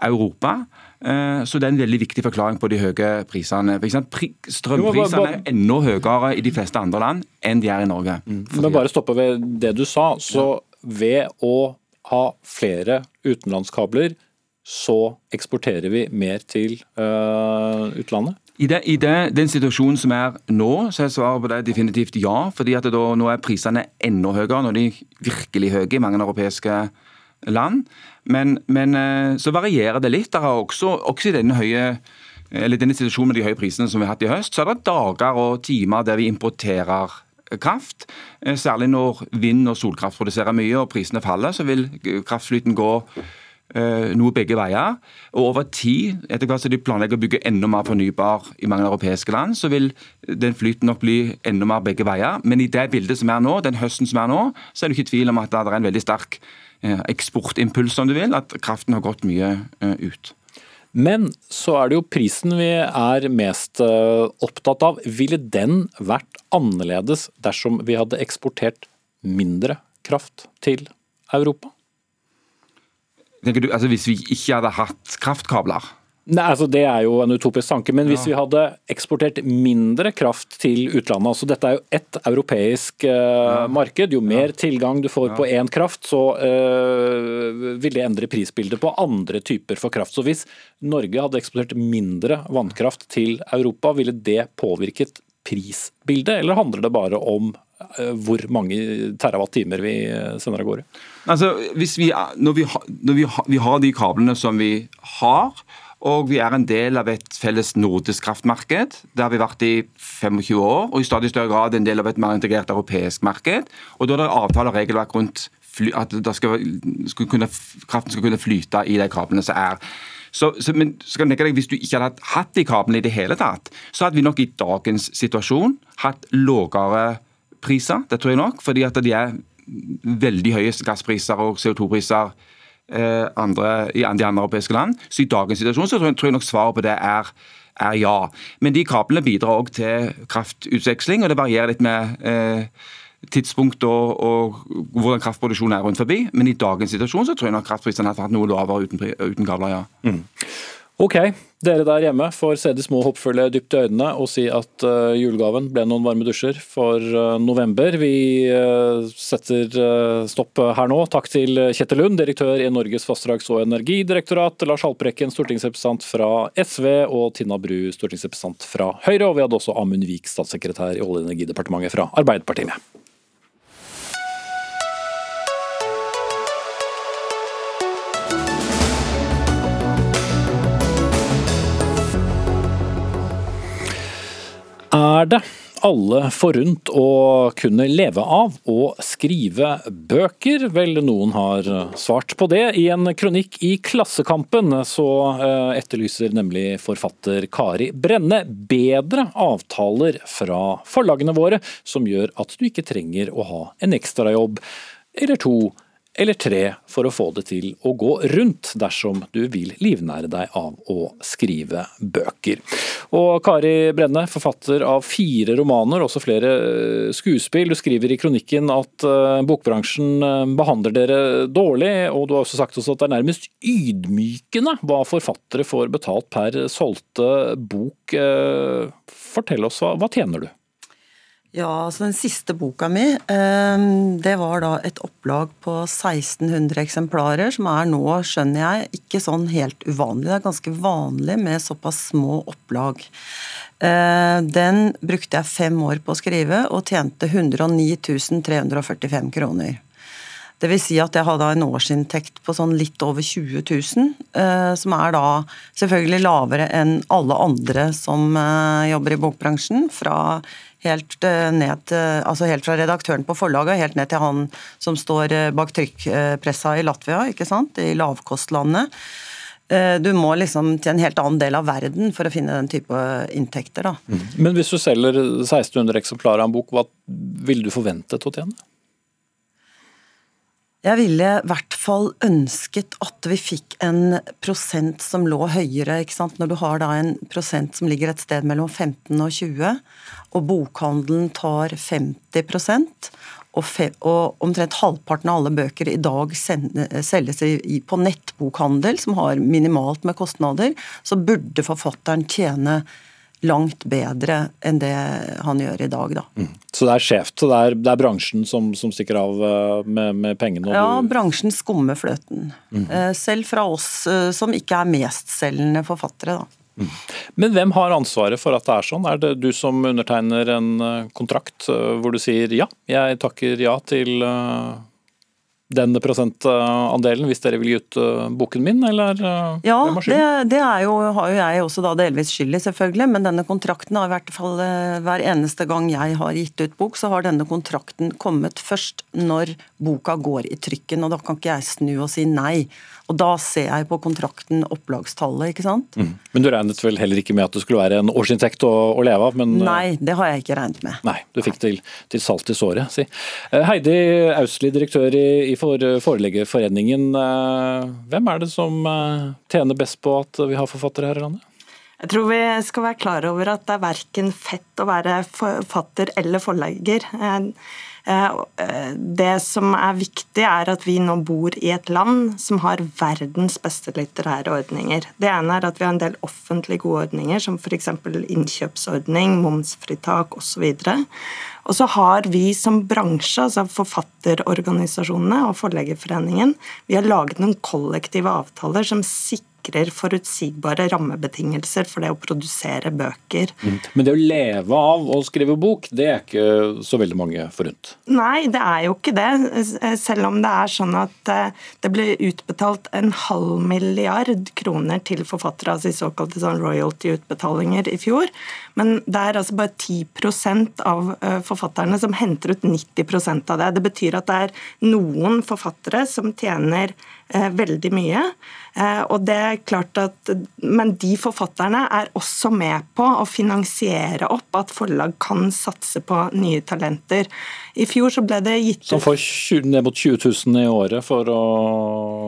Europa. Eh, så det er en veldig viktig forklaring på de høye prisene. Strømprisene er enda høyere i de fleste andre land enn de er i Norge. Mm. Men bare stoppe ved det du sa. Så ved å ha flere utenlandskabler så eksporterer vi mer til uh, utlandet? I, det, i det, den situasjonen som er nå, så er svaret på det definitivt ja. fordi at da, Nå er prisene enda høyere, nå er de virkelig høye i mange europeiske land. Men, men uh, så varierer det litt. Det har også, også i denne høye eller denne situasjonen med de høye prisene som vi har hatt i høst, så er det dager og timer der vi importerer kraft. Eh, særlig når vind- og solkraft produserer mye og prisene faller, så vil kraftflyten gå Eh, noe begge veier. Og over tid, etter hvert som de planlegger å bygge enda mer fornybar i mange europeiske land, så vil den flyten nok bli enda mer begge veier. Men i det bildet som er nå, den høsten som er nå, så er det ikke tvil om at det er en veldig sterk eh, eksportimpuls, om du vil, at kraften har gått mye eh, ut. Men så er det jo prisen vi er mest opptatt av. Ville den vært annerledes dersom vi hadde eksportert mindre kraft til Europa? du, altså Hvis vi ikke hadde hatt kraftkabler? Nei, altså Det er jo en utopisk tanke, men hvis vi hadde eksportert mindre kraft til utlandet altså Dette er jo ett europeisk uh, ja. marked. Jo mer ja. tilgang du får ja. på én kraft, så uh, vil det endre prisbildet på andre typer for kraft. Så Hvis Norge hadde eksportert mindre vannkraft til Europa, ville det påvirket prisbildet, eller handler det bare om uh, hvor mange terawatt-timer vi sender av gårde? Altså, vi, når, vi, når vi, vi, har de kablene som vi har, og vi er en del av et felles nordisk kraftmarked. Det har vi vært i 25 år, og i stadig større grad en del av et mer integrert europeisk marked. Og Da er det avtaler og regelverk rundt fly, at skal, skal kunne, kraften skal kunne flyte i de kablene som er. Så, så, men skal deg, Hvis du ikke hadde hatt de kablene i det hele tatt, så hadde vi nok i dagens situasjon hatt lavere priser. Det tror jeg nok, fordi at de er veldig høye gasspriser og CO2-priser eh, andre, i de andre europeiske land. Så i dagens situasjon så tror jeg nok svaret på det er, er ja. Men de kablene bidrar òg til kraftutveksling, og det varierer litt med eh, tidspunkt og, og, hvordan kraftproduksjonen er rundt forbi. Men i dagens situasjon så tror jeg nok kraftprisene hadde vært noe lavere uten, uten kabler, ja. Mm. Ok, dere der hjemme får se de små hoppfulle dypt i øynene og si at uh, julegaven ble noen varme dusjer for uh, november. Vi uh, setter stopp her nå. Takk til Kjetil Lund, direktør i Norges vassdrags- og energidirektorat, Lars Haltbrekken, stortingsrepresentant fra SV, og Tina Bru, stortingsrepresentant fra Høyre. Og vi hadde også Amund Vik, statssekretær i Olje- og energidepartementet fra Arbeiderpartiet med. Er det alle forunt å kunne leve av å skrive bøker? Vel, noen har svart på det. I en kronikk i Klassekampen så eh, etterlyser nemlig forfatter Kari Brenne bedre avtaler fra forlagene våre, som gjør at du ikke trenger å ha en ekstrajobb eller to eller tre for å få det til å gå rundt, dersom du vil livnære deg av å skrive bøker. Og Kari Brenne, forfatter av fire romaner, også flere eh, skuespill. Du skriver i kronikken at eh, bokbransjen eh, behandler dere dårlig, og du har også sagt at det er nærmest ydmykende hva forfattere får betalt per solgte bok. Fortell oss, hva, hva tjener du? Ja, altså Den siste boka mi ehm, det var da et opplag på 1600 eksemplarer, som er nå, skjønner jeg, ikke sånn helt uvanlig. Det er ganske vanlig med såpass små opplag. Ehm, den brukte jeg fem år på å skrive, og tjente 109 345 kroner. Det vil si at jeg hadde en årsinntekt på sånn litt over 20 000, eh, som er da selvfølgelig lavere enn alle andre som eh, jobber i bokbransjen. Fra helt, eh, ned, altså helt fra redaktøren på forlaget helt ned til han som står eh, bak trykkpressa i Latvia, ikke sant? i lavkostlandet. Eh, du må liksom til en helt annen del av verden for å finne den type inntekter. Da. Mm. Men hvis du selger 1600 eksemplarer av en bok, hva vil du forvente til å tjene? Jeg ville i hvert fall ønsket at vi fikk en prosent som lå høyere. ikke sant? Når du har da en prosent som ligger et sted mellom 15 og 20, og bokhandelen tar 50 og, fe, og omtrent halvparten av alle bøker i dag selges på nettbokhandel, som har minimalt med kostnader, så burde forfatteren tjene langt bedre enn det han gjør i dag. Da. Mm. Så det er skjevt? Det er, det er bransjen som, som, stikker av eh, med, med pengene? ja, du... bransjen skummer fløten. Mm. Selv fra oss eh, som ikke er mestselgende forfattere. da. Mm. Men hvem har ansvaret for at det er sånn? Er det du som undertegner en kontrakt hvor du sier ja, jeg takker ja til den prosentandelen hvis dere vil gi ut uh, boken min, eller uh, ja, det, det er jo, har jo jeg også da delvis skyld i, selvfølgelig. Men denne kontrakten har i hvert fall uh, hver eneste gang jeg har gitt ut bok, så har denne kontrakten kommet først når boka går i trykken. Og da kan ikke jeg snu og si nei. Og da ser jeg på kontrakten opplagstallet, ikke sant. Mm. Men du regnet vel heller ikke med at det skulle være en årsinntekt å, å leve av? Men, nei, det har jeg ikke regnet med. Nei, du fikk til, til salt i såret, si. Heidi Austli, direktør i, i for Forleggerforeningen. Eh, hvem er det som eh, tjener best på at vi har forfattere her i landet? Jeg tror vi skal være klar over at det er verken fett å være forfatter eller forlegger. Eh, det som er viktig, er at vi nå bor i et land som har verdens beste litterære ordninger. Det ene er at vi har en del offentlige gode ordninger, som f.eks. innkjøpsordning, momsfritak osv. Og så har vi som bransje, altså forfatterorganisasjonene og Forleggerforeningen, vi har laget noen kollektive avtaler som sikrer forutsigbare rammebetingelser for det å produsere bøker. Mm. Men det å leve av å skrive bok, det er ikke så veldig mange forunt? Nei, det er jo ikke det. Selv om det er sånn at eh, det ble utbetalt en halv milliard kroner til forfattere, altså i såkalte sånn royalty-utbetalinger i fjor. Men det er altså bare 10 av eh, forfatterne som henter ut 90% av det. Det betyr at det er noen forfattere som tjener eh, veldig mye. Eh, og det er klart at, Men de forfatterne er også med på å finansiere opp at forlag kan satse på nye talenter. I fjor så ble det gitt Som får ned mot 20 000 i året for å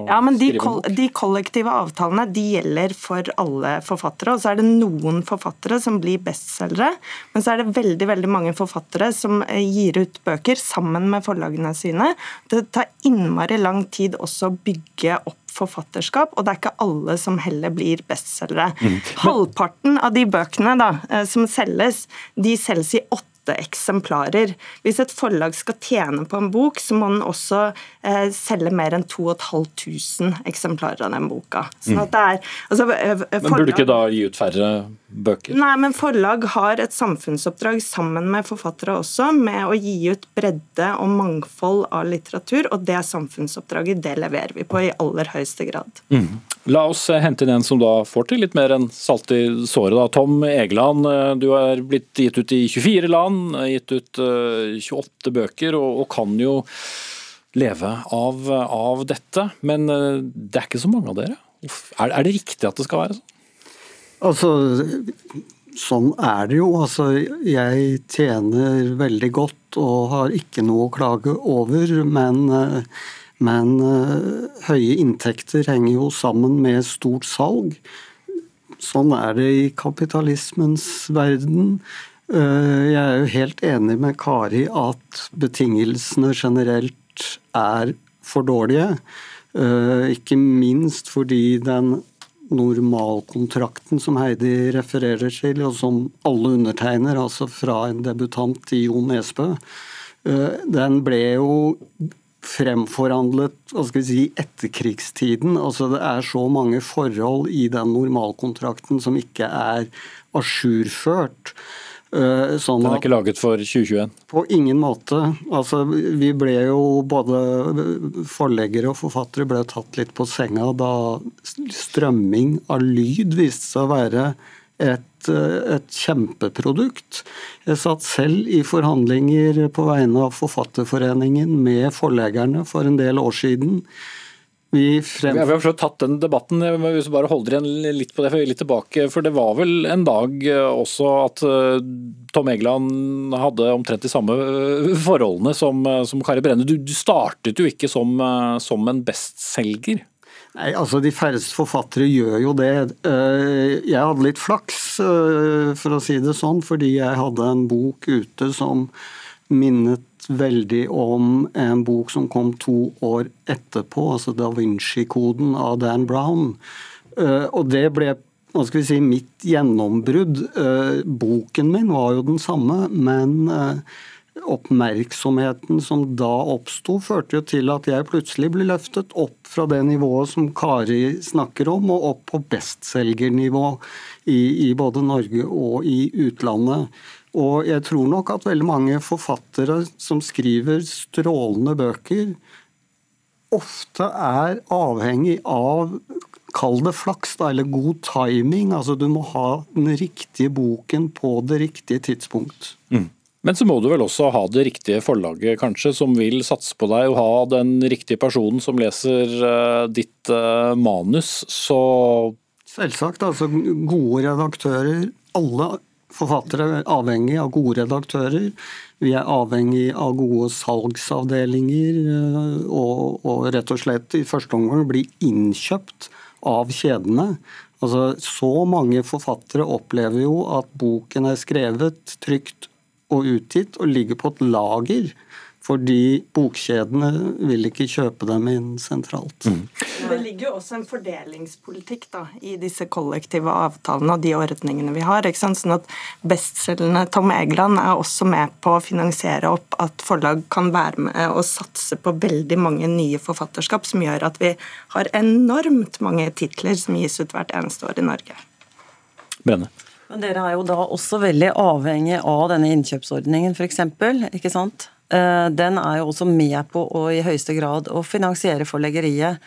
ja, men de, skrive en bok? De kollektive avtalene de gjelder for alle forfattere. Og så er det noen forfattere som blir bestselgere, men så er det veldig veldig mange forfattere som eh, gir ut bøker sammen med forlagene sine. Det tar innmari lang tid også å bygge opp forfatterskap, og det er ikke alle som heller blir bestselgere. Mm. Halvparten av de bøkene da, eh, som selges, de selges i åtte eksemplarer. Hvis et forlag skal tjene på en bok, så må den også eh, selge mer enn 2500 eksemplarer av den boka. Sånn at det er, altså, forlag, eh, men burde ikke da gi ut færre bøker? Nei, men forlag har et samfunnsoppdrag sammen med forfattere også, med å gi ut bredde og mangfold av litteratur, og det samfunnsoppdraget det leverer vi på i aller høyeste grad. Mm. La oss eh, hente inn en som da får til litt mer enn salt i såret. Da. Tom Egeland, eh, du er blitt gitt ut i 24 land, gitt ut 28 eh, bøker og, og kan jo leve av, av, dette. Men det er ikke så mange av dere. Er, er, det riktig at det skal være sånn? Altså, sånn er det jo. Altså, jeg tjener veldig godt og har ikke noe å klage over. men men uh, høye inntekter henger jo sammen med stort salg. Sånn er det i kapitalismens verden. Uh, jeg er jo helt enig med Kari at betingelsene generelt er for dårlige. Uh, ikke minst fordi den normalkontrakten som Heidi refererer til, og som alle undertegner, altså fra en debutant i Jo Nesbø, den ble jo fremforhandlet hva skal vi si, etterkrigstiden. Altså Det er så mange forhold i den normalkontrakten som ikke er ajourført. Eh, sånn den er ikke laget for 2021? På ingen måte. Altså, vi ble jo både forleggere og forfattere ble tatt litt på senga da strømming av lyd viste seg å være et, et, kjempeprodukt. Jeg satt selv i forhandlinger på vegne av Forfatterforeningen med forleggerne for en del år siden. Vi, frem... vi har forstått tatt den debatten, hvis vi bare holder igjen litt på det, litt tilbake. For det var vel en dag eh, også at eh, Tom Egeland hadde omtrent de samme eh, forholdene som, som Kari Brenne. Du, du, startet jo ikke som, som en bestselger? Nei, altså De færreste forfattere gjør jo det. Jeg hadde litt flaks, for å si det sånn, fordi jeg hadde en bok ute som minnet veldig om en bok som kom to år etterpå, altså Da Vinci-koden av Dan Brown. Eh, og det ble hva skal vi si, mitt gjennombrudd. Eh, boken min var jo den samme, men eh, oppmerksomheten som da oppsto, førte jo til at jeg plutselig ble løftet opp fra det nivået som Kari snakker om, og opp på bestselgernivå i, i både Norge og i utlandet. Og jeg tror nok at veldig mange forfattere som skriver strålende bøker, ofte er avhengig av Kall det flaks, da, eller god timing. Altså Du må ha den riktige boken på det riktige tidspunkt. Mm. Men så må du vel også ha det riktige forlaget, kanskje, som vil satse på deg, og ha den riktige personen som leser uh, ditt uh, manus, så Selvsagt. Altså gode redaktører. Alle forfattere er avhengig av gode redaktører. Vi er avhengig av gode salgsavdelinger, eh, og, og rett og slett i første omgang bli innkjøpt av kjedene. Altså, så mange forfattere opplever jo at boken er skrevet, trygt og utgitt og ligger på et lager fordi bokkjedene vil ikke kjøpe dem inn sentralt. Mm. Det ligger jo også en fordelingspolitikk da, i disse kollektive avtalene og de ordningene vi har. ikke sant? Sånn at bestselgende Tom Egeland er også med på å finansiere opp at forlag kan være med og satse på veldig mange nye forfatterskap, som gjør at vi har enormt mange titler som gis ut hvert eneste år i Norge. Bene. Men Dere er jo da også veldig avhengig av denne innkjøpsordningen, f.eks. Ikke sant? Eh, den er jo også med på å i høyeste grad å finansiere forleggeriet.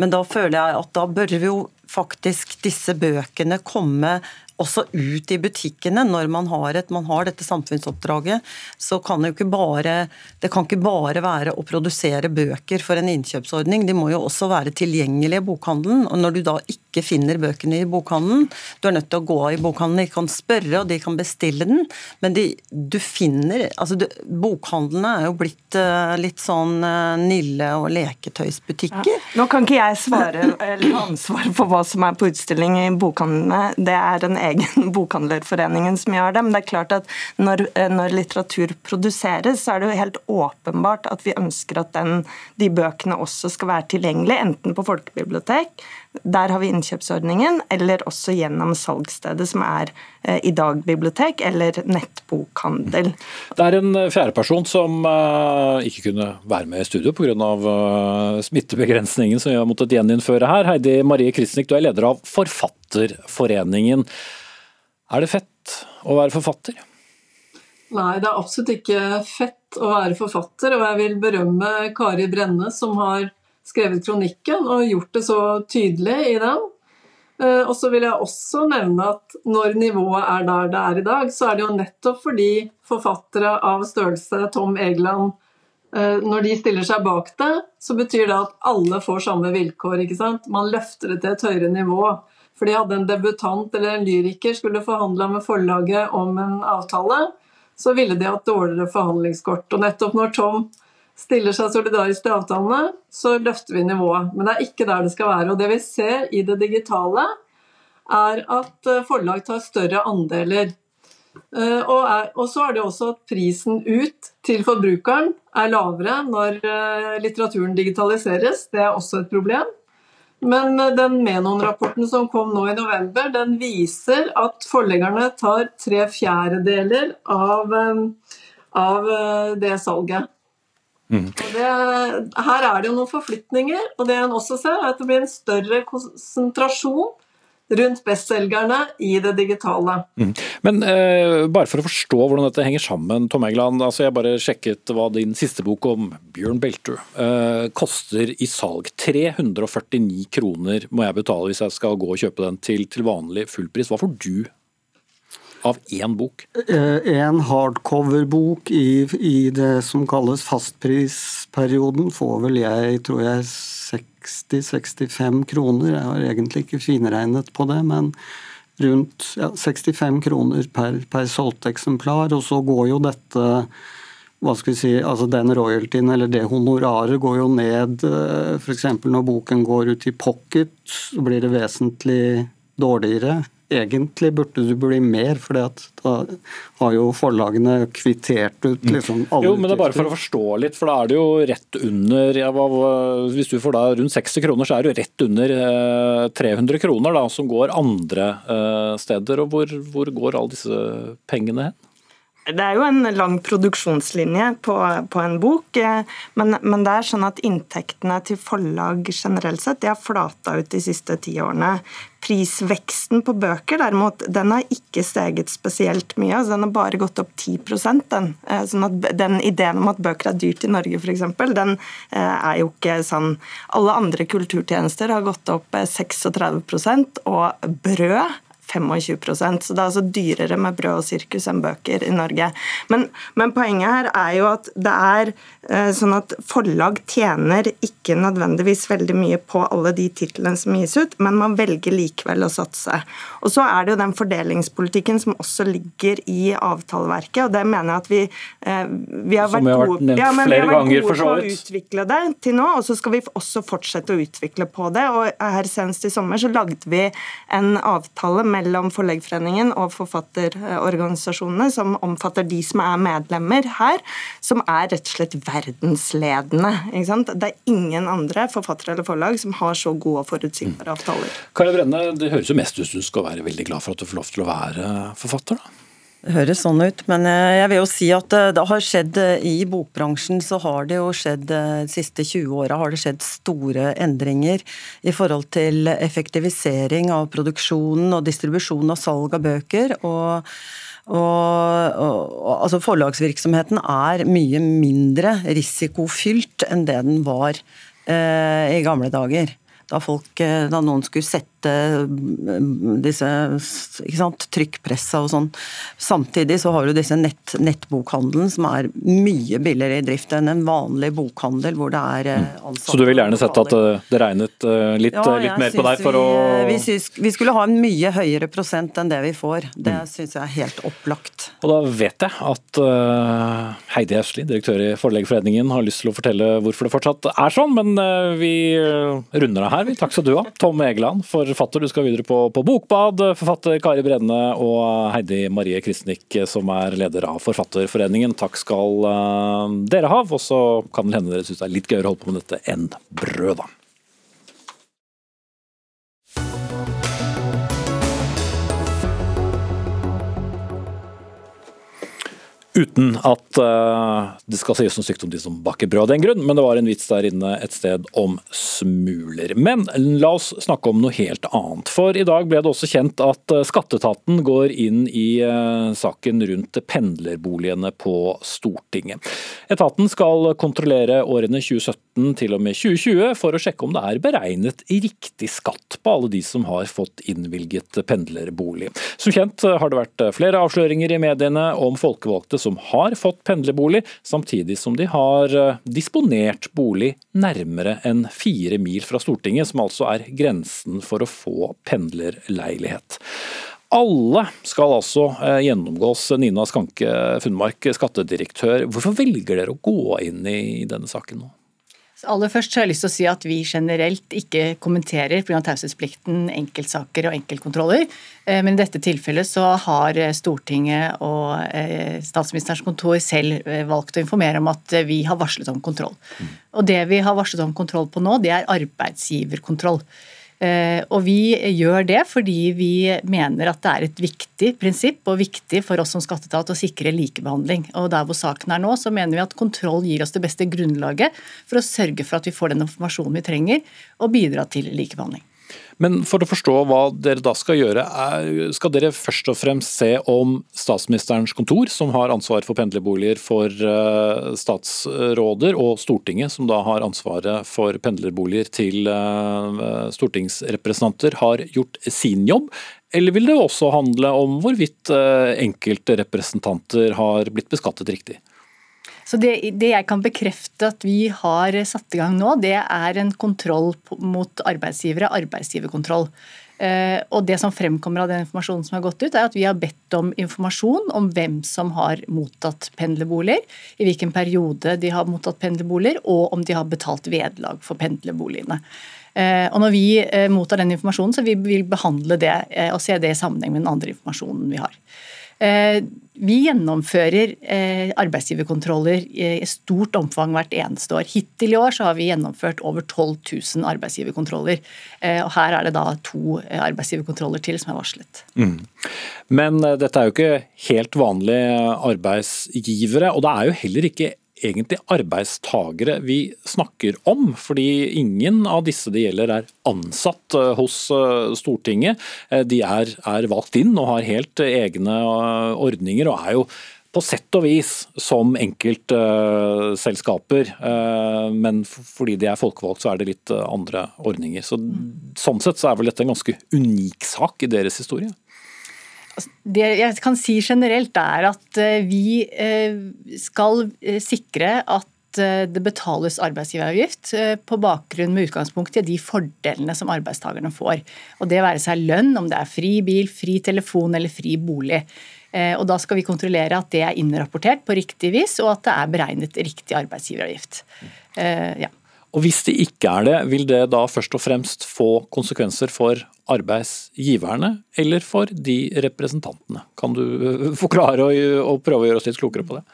Men da føler jeg at da bør vi jo faktisk disse bøkene komme også ut i butikkene når man har, et, man har dette samfunnsoppdraget. Så kan det jo ikke bare det kan ikke bare være å produsere bøker for en innkjøpsordning. De må jo også være tilgjengelige i bokhandelen. Og når du da ikke finner bøkene i bokhandelen, du er nødt til å gå i bokhandelen. De kan spørre, og de kan bestille den, men de, du finner altså du, Bokhandlene er jo blitt uh, litt sånn uh, Nille- og leketøysbutikker. Ja. Nå kan ikke jeg svare eller ha ansvar for hva som er på utstilling i bokhandlene. Det er en egen [LAUGHS] Bokhandlerforeningen som gjør det. Men det er klart at når, eh, når litteratur produseres, så er det jo helt åpenbart at vi ønsker at den, de bøkene også skal være tilgjengelige, enten på folkebibliotek, der har vi innkjøpsordningen, eller også gjennom salgsstedet, som er eh, i dag bibliotek, eller nettbokhandel. Det er en fjerdeperson som uh, ikke kunne være med i studio pga. Uh, smittebegrensningen som vi har måttet gjeninnføre her. Heidi Marie Kristnik, du er leder av Forfatterforeningen. Er det fett å være forfatter? Nei, det er absolutt ikke fett å være forfatter. Og jeg vil berømme Kari Brenne, som har skrevet kronikken og gjort det så tydelig i den. Eh, og så vil jeg også nevne at når nivået er der det er i dag, så er det jo nettopp fordi forfattere av størrelse Tom Egeland når de stiller seg bak det, så betyr det at alle får samme vilkår. ikke sant? Man løfter det til et høyere nivå. Fordi hadde en debutant eller en lyriker skulle forhandla med forlaget om en avtale, så ville de hatt dårligere forhandlingskort. Og nettopp når Tom stiller seg solidarisk til avtalene, så løfter vi nivået. Men det er ikke der det skal være. Og det vi ser i det digitale, er at eh, forlag tar større andeler. Eh, og, så er det også at prisen ut til forbrukeren er lavere når eh, litteraturen digitaliseres. Det er også et problem. Men den Menon-rapporten som kom nå i november, den viser at forleggerne tar tre fjerdedeler av, av det salget. Mm. Det, her er det jo noen forflytninger, og det en også ser, er at det blir en større konsentrasjon rundt bestselgerne i det digitale. Mm. Men eh, bare for å forstå hvordan dette henger sammen, Tom Egeland. Altså jeg bare sjekket hva din siste bok om Bjørn Belter eh, koster i salg. 349 kroner må jeg betale hvis jeg skal gå og kjøpe den til, til vanlig fullpris. Hva får du av én bok? En hardcover-bok i, i, det som kalles fastprisperioden får vel jeg, tror jeg, 60-65 kroner. Jeg har egentlig ikke finregnet på det, men rundt ja, 65 kroner per, per solgte eksemplar. Og så går jo dette hva skal vi si, altså Den royaltyen eller det honoraret går jo ned. Eh, F.eks. når boken går ut i pocket, så blir det vesentlig dårligere. Egentlig burde du bli mer, for da har jo forlagene kvittert ut liksom alle Jo, men det er bare for å forstå litt, for da er det jo rett under ja, Hvis du får da rundt 60 kroner, så er det jo rett under 300 eh, kroner da, som går andre eh, steder. og Hvor, hvor går alle disse pengene hen? Det er jo en lang produksjonslinje på, på en bok, eh, men, men, det er sånn at inntektene til forlag generelt sett de har flata ut de siste ti årene. Prisveksten på bøker derimot, den har ikke steget spesielt mye. altså Den har bare gått opp 10 den. Eh, sånn at den Ideen om at bøker er dyrt i Norge f.eks., den eh, er jo ikke sånn. Alle andre kulturtjenester har gått opp 36% og brød 25% så det er altså dyrere med brød og sirkus enn bøker i Norge. Men, men, poenget her er jo at det er eh, sånn at forlag tjener ikke nødvendigvis veldig mye på alle de titlene som gis ut, men man velger likevel å satse. Og så er det jo den fordelingspolitikken som også ligger i avtaleverket, og det mener jeg at vi, eh, vi har vært gode, ja, vi har vært gode på å utvikle det til nå, og så skal vi også fortsette å utvikle på det. og her Senest i sommer så lagde vi en avtale med mellom Forleggerforeningen og forfatterorganisasjonene, som omfatter de som er medlemmer her, som er rett og slett verdensledende. Det er ingen andre forfattere eller forlag som har så gode og forutsigbare avtaler. Kari Brenne, det høres jo mest ut som du skal være veldig glad for at du får lov til å være forfatter? da? Det høres sånn ut, men eh, jeg vil jo si at eh, det har skjedd eh, i bokbransjen så har det jo skjedd de siste 20 åra har det skjedd store endringer i forhold til effektivisering av produksjonen og distribusjon og salg av bøker. og og, og, altså Forlagsvirksomheten er mye mindre risikofylt enn det den var eh, i gamle dager. Da, folk, da noen skulle sette disse ikke sant, trykkpressa og sånn. Samtidig så har du disse nett, nettbokhandelen som er mye billigere i drift enn en vanlig bokhandel hvor det er eh, ansatte. Så du vil gjerne sett at eh, det regnet eh, litt, ja, litt mer på deg for vi, å vi, synes, vi skulle ha en mye høyere prosent enn det vi får. Det mm. syns jeg er helt opplagt. Og da vet jeg at Heidi Hausli, direktør i Forleggerforeningen, har lyst til å fortelle hvorfor det fortsatt er sånn, men vi runder av her. Takk skal du ha, Tom Egeland, for forfatter. Du skal videre på, på Bokbad. Forfatter Kari Brenne og Heidi Marie Kristnik, som er leder av Forfatterforeningen. Takk skal uh, dere ha. Og så kan det hende dere syns det er litt gøyere å holde på med dette enn brød, da. Uten at uh, det skal sies noe stygt om de som baker brød av den grunn, men det var en vits der inne et sted om smuler. Men la oss snakke om noe helt annet. For i dag ble det også kjent at uh, Skatteetaten går inn i uh, saken rundt pendlerboligene på Stortinget. Etaten skal kontrollere årene 2017 til og med 2020 for å sjekke om det er beregnet riktig skatt på alle de som har fått innvilget pendlerbolig. Som kjent har det vært flere avsløringer i mediene om folkevalgte som har fått pendlerbolig, samtidig som de har eh, disponert bolig nærmere enn fire mil fra Stortinget, som altså er grensen for å få pendlerleilighet. Alle skal altså eh, gjennomgås. Nina Skanke Funnmark, skattedirektør. Hvorfor velger dere å gå inn i denne saken nå? Aller først så har jeg lyst til å si at Vi generelt ikke kommenterer pga. taushetsplikten enkeltsaker og enkeltkontroller. Eh, men i dette tilfellet så har Stortinget og eh, Statsministerens kontor selv eh, valgt å informere om at vi har varslet om kontroll. Og Det vi har varslet om kontroll på nå, det er arbeidsgiverkontroll. Eh, og vi gjør det fordi vi mener at det er et viktig prinsipp og viktig for oss som skatteetat å sikre likebehandling. Og der hvor saken er nå, så mener vi at kontroll gir oss det beste grunnlaget for å sørge for at vi får den informasjonen vi trenger og bidra til likebehandling. Men for å forstå hva dere da skal gjøre, skal dere først og fremst se om statsministerens kontor, som har ansvar for pendlerboliger for uh, statsråder, og Stortinget, som da har ansvaret for pendlerboliger til uh, stortingsrepresentanter, har gjort sin jobb? Eller vil det også handle om hvorvidt uh, enkelte representanter har blitt beskattet riktig? Så det, det, jeg kan bekrefte at vi har satt i gang nå, det er en kontroll mot arbeidsgivere, arbeidsgiverkontroll. Eh, og Det som fremkommer av den informasjonen som har gått ut, er at vi har bedt om informasjon om hvem som har mottatt pendlerboliger, i hvilken periode de har mottatt pendlerboliger, og om de har betalt vederlag for pendlerboligene. Eh, og Når vi eh, mottar den informasjonen, så vil vi behandle det og se det i sammenheng med den andre informasjonen vi har. Eh, vi gjennomfører eh, arbeidsgiverkontroller i stort omfang hvert eneste år. Hittil i år har vi gjennomført over 12 000 arbeidsgiverkontroller. Eh, og her er det da to arbeidsgiverkontroller til som er varslet. Mm. Men dette er jo ikke helt vanlige arbeidsgivere, og det er jo heller ikke egentlig arbeidstagere vi snakker om. Fordi ingen av disse det gjelder er ansatt eh, hos eh, Stortinget. Eh, de er, er valgt inn og har helt egne ordninger, og er jo på sett og vis som enkeltselskaper, men fordi de er folkevalgt så er det litt andre ordninger. Så, sånn sett så er vel dette en ganske unik sak i deres historie? Altså, det jeg kan si generelt er at eh, vi eh, skal eh, sikre at det betales arbeidsgiveravgift på bakgrunn med utgangspunkt i de fordelene som arbeidstakerne får. Og Det være seg lønn, om det er fri bil, fri telefon eller fri bolig. Og Da skal vi kontrollere at det er innrapportert på riktig vis, og at det er beregnet riktig arbeidsgiveravgift. Ja. Og Hvis det ikke er det, vil det da først og fremst få konsekvenser for arbeidsgiverne eller for de representantene? Kan du øh, forklare og, prøve å gjøre oss litt klokere på det?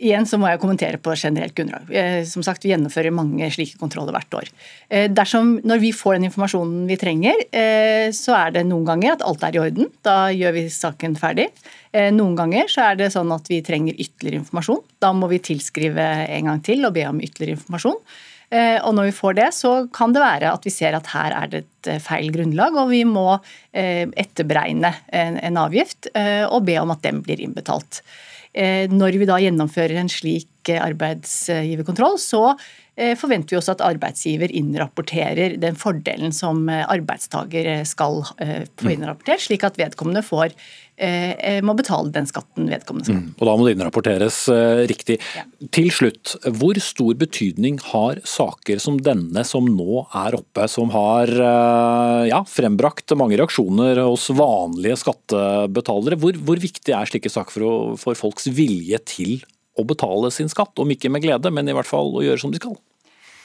Igjen så må jeg kommentere på generelt grunnlag. Eh, som sagt, Vi gjennomfører mange slike kontroller hvert år. Eh, dersom, Når vi får den informasjonen vi trenger, eh, så er det noen ganger at alt er i orden. Da gjør vi saken ferdig. Noen ganger så er det sånn at vi trenger ytterligere informasjon. Da må vi tilskrive en gang til og be om ytterligere informasjon. Eh, og når vi får det, så kan det være at vi ser at her er det et eh, feil grunnlag, og vi må eh, etterberegne en avgift og be om at den blir innbetalt. Når vi da gjennomfører en slik arbeidsgiverkontroll, så forventer vi også at arbeidsgiver innrapporterer den fordelen som arbeidstaker skal få innrapportert, slik at vedkommende får Eh, eh, må betale den skatten vedkommende skal. Mm, og Da må det innrapporteres eh, riktig. Ja. Til slutt, hvor stor betydning har saker som denne som nå er oppe, som har ja, frembrakt mange reaksjoner hos vanlige skattebetalere. Hvor, hvor viktig er slike saker for, for folks vilje til å betale sin skatt? Om ikke med glede, men i hvert fall å gjøre som de skal?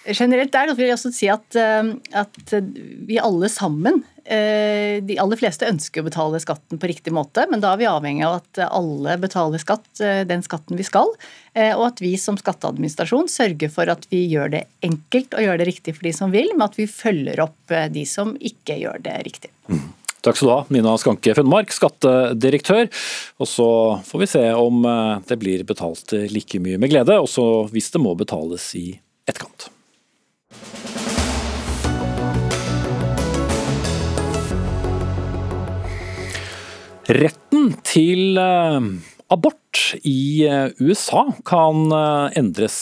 Generelt der vil jeg også si at, at vi alle sammen Eh, de aller fleste ønsker å betale skatten på riktig måte, men da er vi avhengig av at alle betaler skatt, eh, den skatten vi skal, eh, og at vi som skatteadministrasjon sørger for at vi gjør det enkelt og gjør det riktig for de som vil, men at vi følger opp de som ikke gjør det riktig. Mm. Takk skal du ha, Nina Skanke Funnmark, skattedirektør. Og så får vi se om det blir betalt like mye med glede, også hvis det må betales i etterkant. Retten til eh, abort i eh, USA kan eh, endres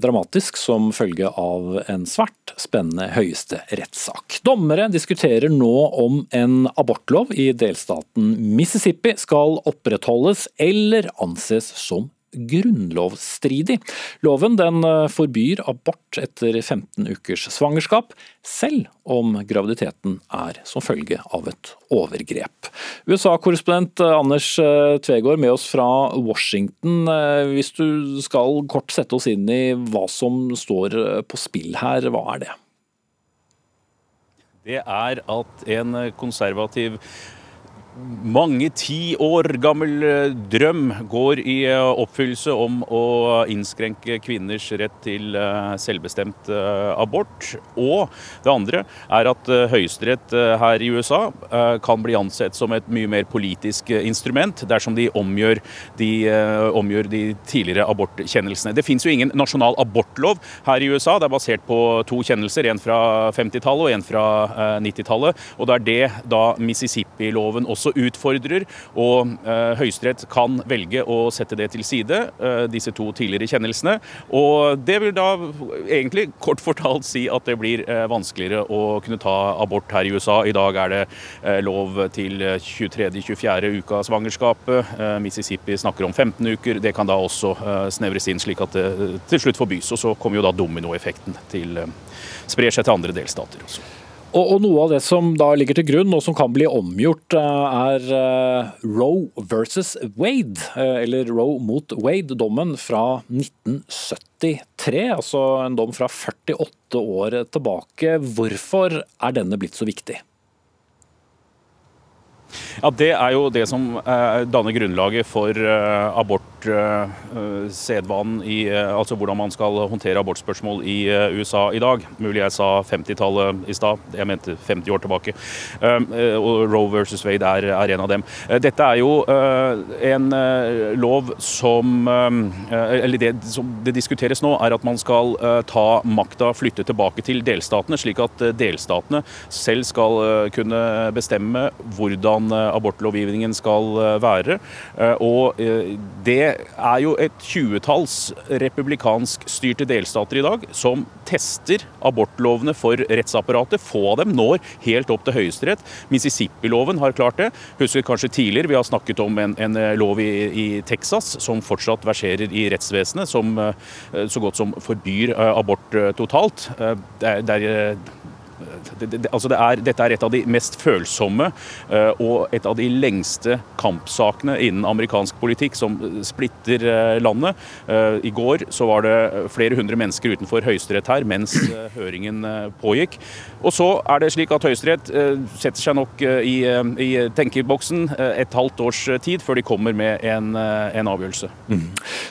dramatisk som følge av en svært spennende høyesterettssak. Dommere diskuterer nå om en abortlov i delstaten Mississippi skal opprettholdes eller anses som grunnlovsstridig. Loven den eh, forbyr abort etter 15 ukers svangerskap, selv om graviditeten er som følge av et overgrep. USA-korrespondent eh, Anders eh, Tvegård med oss fra Washington. Hvis du skal kort sette oss inn i hva som står på spill her, hva er det? Det er at en konservativ mange ti år gammel eh, drøm går i eh, oppfyllelse om å innskrenke kvinners rett til eh, selvbestemt abort. Og det andre er at Høyesterett her i USA kan bli ansett som et mye mer politisk instrument dersom de omgjør de, omgjør de tidligere abortkjennelsene. Det finnes jo ingen nasjonal abortlov her i USA. Det er basert på to kjennelser, en fra 50-tallet og en fra 90-tallet. Og det er det da Mississippi-loven også utfordrer. Og uh, Høyesterett kan velge å sette det til side, uh, disse to tidligere kjennelsene. Og det vil da egentlig kort fortalt si at det blir uh, vanskeligere å kunne ta abort her i USA. I dag er det lov til 23.-24. uka av svangerskapet. Mississippi snakker om 15 uker. Det kan da også snevres inn slik at det til slutt forbys. Og så kommer jo da dominoeffekten til sprer seg til andre delstater også. Og, og, Noe av det som da ligger til grunn, og som kan bli omgjort, eh, er uh, Roe versus Wade, uh, eller Roe mot Wade-dommen fra 1973. Altså en dom fra 48 år tilbake. Hvorfor er denne blitt så viktig? Ja, Det er jo det som uh, danner grunnlaget for abort abortsedvanen eh, Altså hvordan man skal håndtere abortspørsmål i eh, USA i dag. Mulig jeg sa 50-tallet i stad, jeg mente 50 år tilbake. Eh, og Roe versus Wade er, er en av dem. Dette er jo en lov som Eller det som det diskuteres nå, er at man skal ta makta, flytte tilbake til delstatene, slik at delstatene selv skal kunne bestemme hvordan abortlovgivningen skal være. Og det er jo et tjuetalls republikansk styrte delstater i dag som tester abortlovene for rettsapparatet. Få av dem når helt opp til Høyesterett. Mississippi-loven har klart det. Husker kanskje tidligere vi har snakket om en, en lov i, i, Texas som fortsatt verserer i rettsvesenet, som eh, så godt som forbyr eh, abort eh, totalt. Det er, det, det, altså det er, dette er et av de mest følsomme uh, og et av de lengste kampsakene innen amerikansk politikk som splitter uh, landet. I går så var det flere hundre mennesker utenfor Høyesterett her mens høringen pågikk. Og så er det slik at Høyesterett setter seg nok i, i tenkeboksen et halvt års tid før de kommer med en, en avgjørelse. Mm.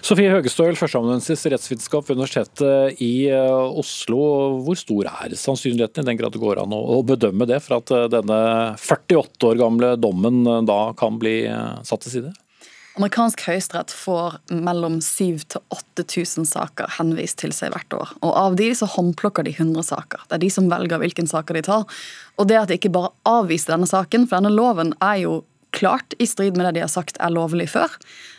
Sofie Høgestøl, førsteamanuensis i rettsvitenskap ved Universitetet i Oslo. Hvor stor er sannsynligheten i den grad det går an å bedømme det, for at eh, denne 48 år gamle dommen eh, da kan bli eh, satt til side? Amerikansk høyesterett får mellom 7000 til 8000 saker henvist til seg hvert år. Og Av de så håndplukker de 100 saker. Det er de som velger hvilke saker de tar. Og det at de ikke bare avviser denne saken, for denne loven er jo klart i strid med det de har sagt er lovlig før.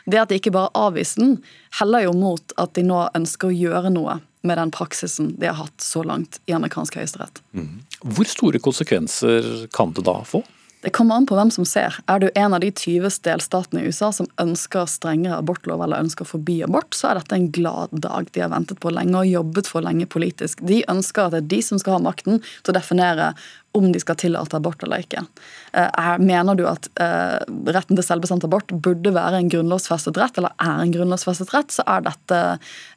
Det at de ikke bare avviser den, heller jo mot at de nå ønsker å gjøre noe med den praksisen de har hatt så langt i amerikansk høyesterett. Mm. Hvor store konsekvenser kan det da få? Det kommer an på hvem som ser. Er du en av de 20 delstatene i USA som ønsker strengere abortlov eller ønsker å forby abort, så er dette en glad dag. De har ventet på lenge og jobbet for lenge politisk. De ønsker at det er de som skal ha makten til å definere om de skal tillate abort eller ikke. Eh, mener du at eh, retten til selvbestemt abort burde være en grunnlovsfestet rett, eller er en grunnlovsfestet rett, så er dette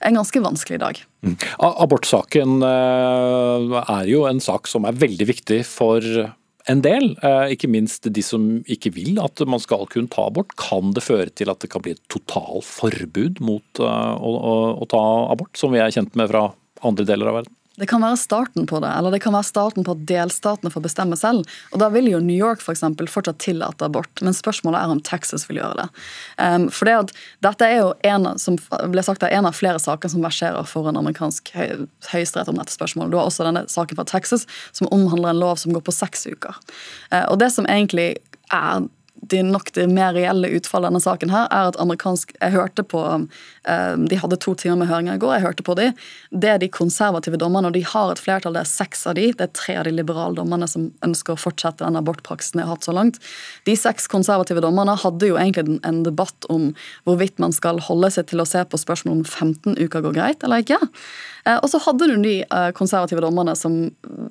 en ganske vanskelig dag. Mm. Abortsaken eh, er jo en sak som er veldig viktig for en del, ikke minst de som ikke vil at man skal kunne ta abort. Kan det føre til at det kan bli et totalforbud mot å, å, å ta abort, som vi er kjent med fra andre deler av verden? Det kan være starten på det, eller det kan være starten på at delstatene får bestemme selv. Og Da vil jo New York for eksempel, fortsatt tillate abort, men spørsmålet er om Texas vil gjøre det. Um, for det at Dette er jo en, som ble sagt, en av flere saker som verserer for en amerikansk høy, høyesterett om dette spørsmålet. Du har også denne saken fra Texas som omhandler en lov som går på seks uker. Uh, og Det som egentlig er det nok det mer reelle utfallet av denne saken her, er at amerikansk Jeg hørte på eh, De hadde to timer med høringer i går. Jeg hørte på de. Det er de konservative dommerne, og de har et flertall. Det er seks av de. Det er tre av de liberale dommerne som ønsker å fortsette den abortpraksisen de har hatt så langt. De seks konservative dommerne hadde jo egentlig en debatt om hvorvidt man skal holde seg til å se på spørsmål om 15 uker går greit eller ikke. Eh, og så hadde du de eh, konservative dommerne som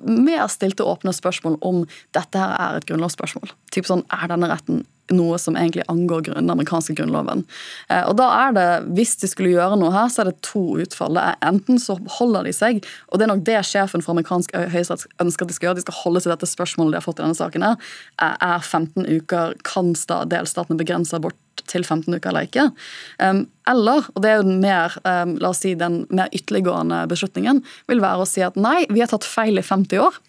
mer stilte åpne spørsmål om dette her er et grunnlovsspørsmål. Typ sånn, Er denne retten noe som egentlig angår den amerikanske grunnloven. Eh, og da er det, Hvis de skulle gjøre noe her, så er det to utfall. Det er Enten så holder de seg, og det er nok det sjefen for amerikansk høyesterett ønsker at de skal gjøre, de skal holde seg til dette spørsmålet de har fått i denne saken. her, Er 15 uker, kan delstatene begrense abort til 15 uker eller ikke? Eller, og det er jo den mer, la oss si, den mer ytterliggående beslutningen, vil være å si at nei, vi har tatt feil i 50 år.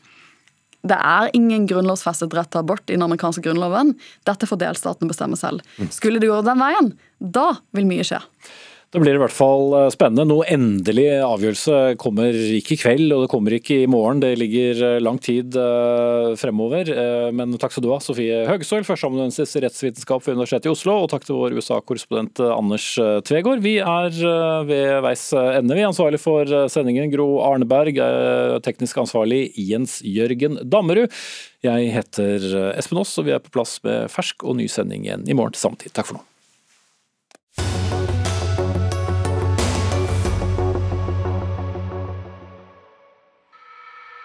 Det er ingen grunnlovsfestet rett til abort i den amerikanske grunnloven. Dette får delstatene bestemme selv. Mm. Skulle det gå den veien, da vil mye skje. Det blir i hvert fall eh, spennende. Noe endelig avgjørelse kommer ikke i kveld, og det kommer ikke i morgen. Det ligger eh, lang tid eh, fremover. Men takk skal du ha, Sofie Høgstøl, førsteamanuensis i rettsvitenskap ved Universitetet i Oslo, og takk til vår USA-korrespondent Anders Tvegård. Vi er ved veis ende. Vi er ansvarlig for sendingen Gro Arneberg, teknisk ansvarlig Jens Jørgen Dammerud. Jeg heter Espen Aas, og vi er på plass med fersk og ny sending igjen i morgen til samme tid. Takk for nå.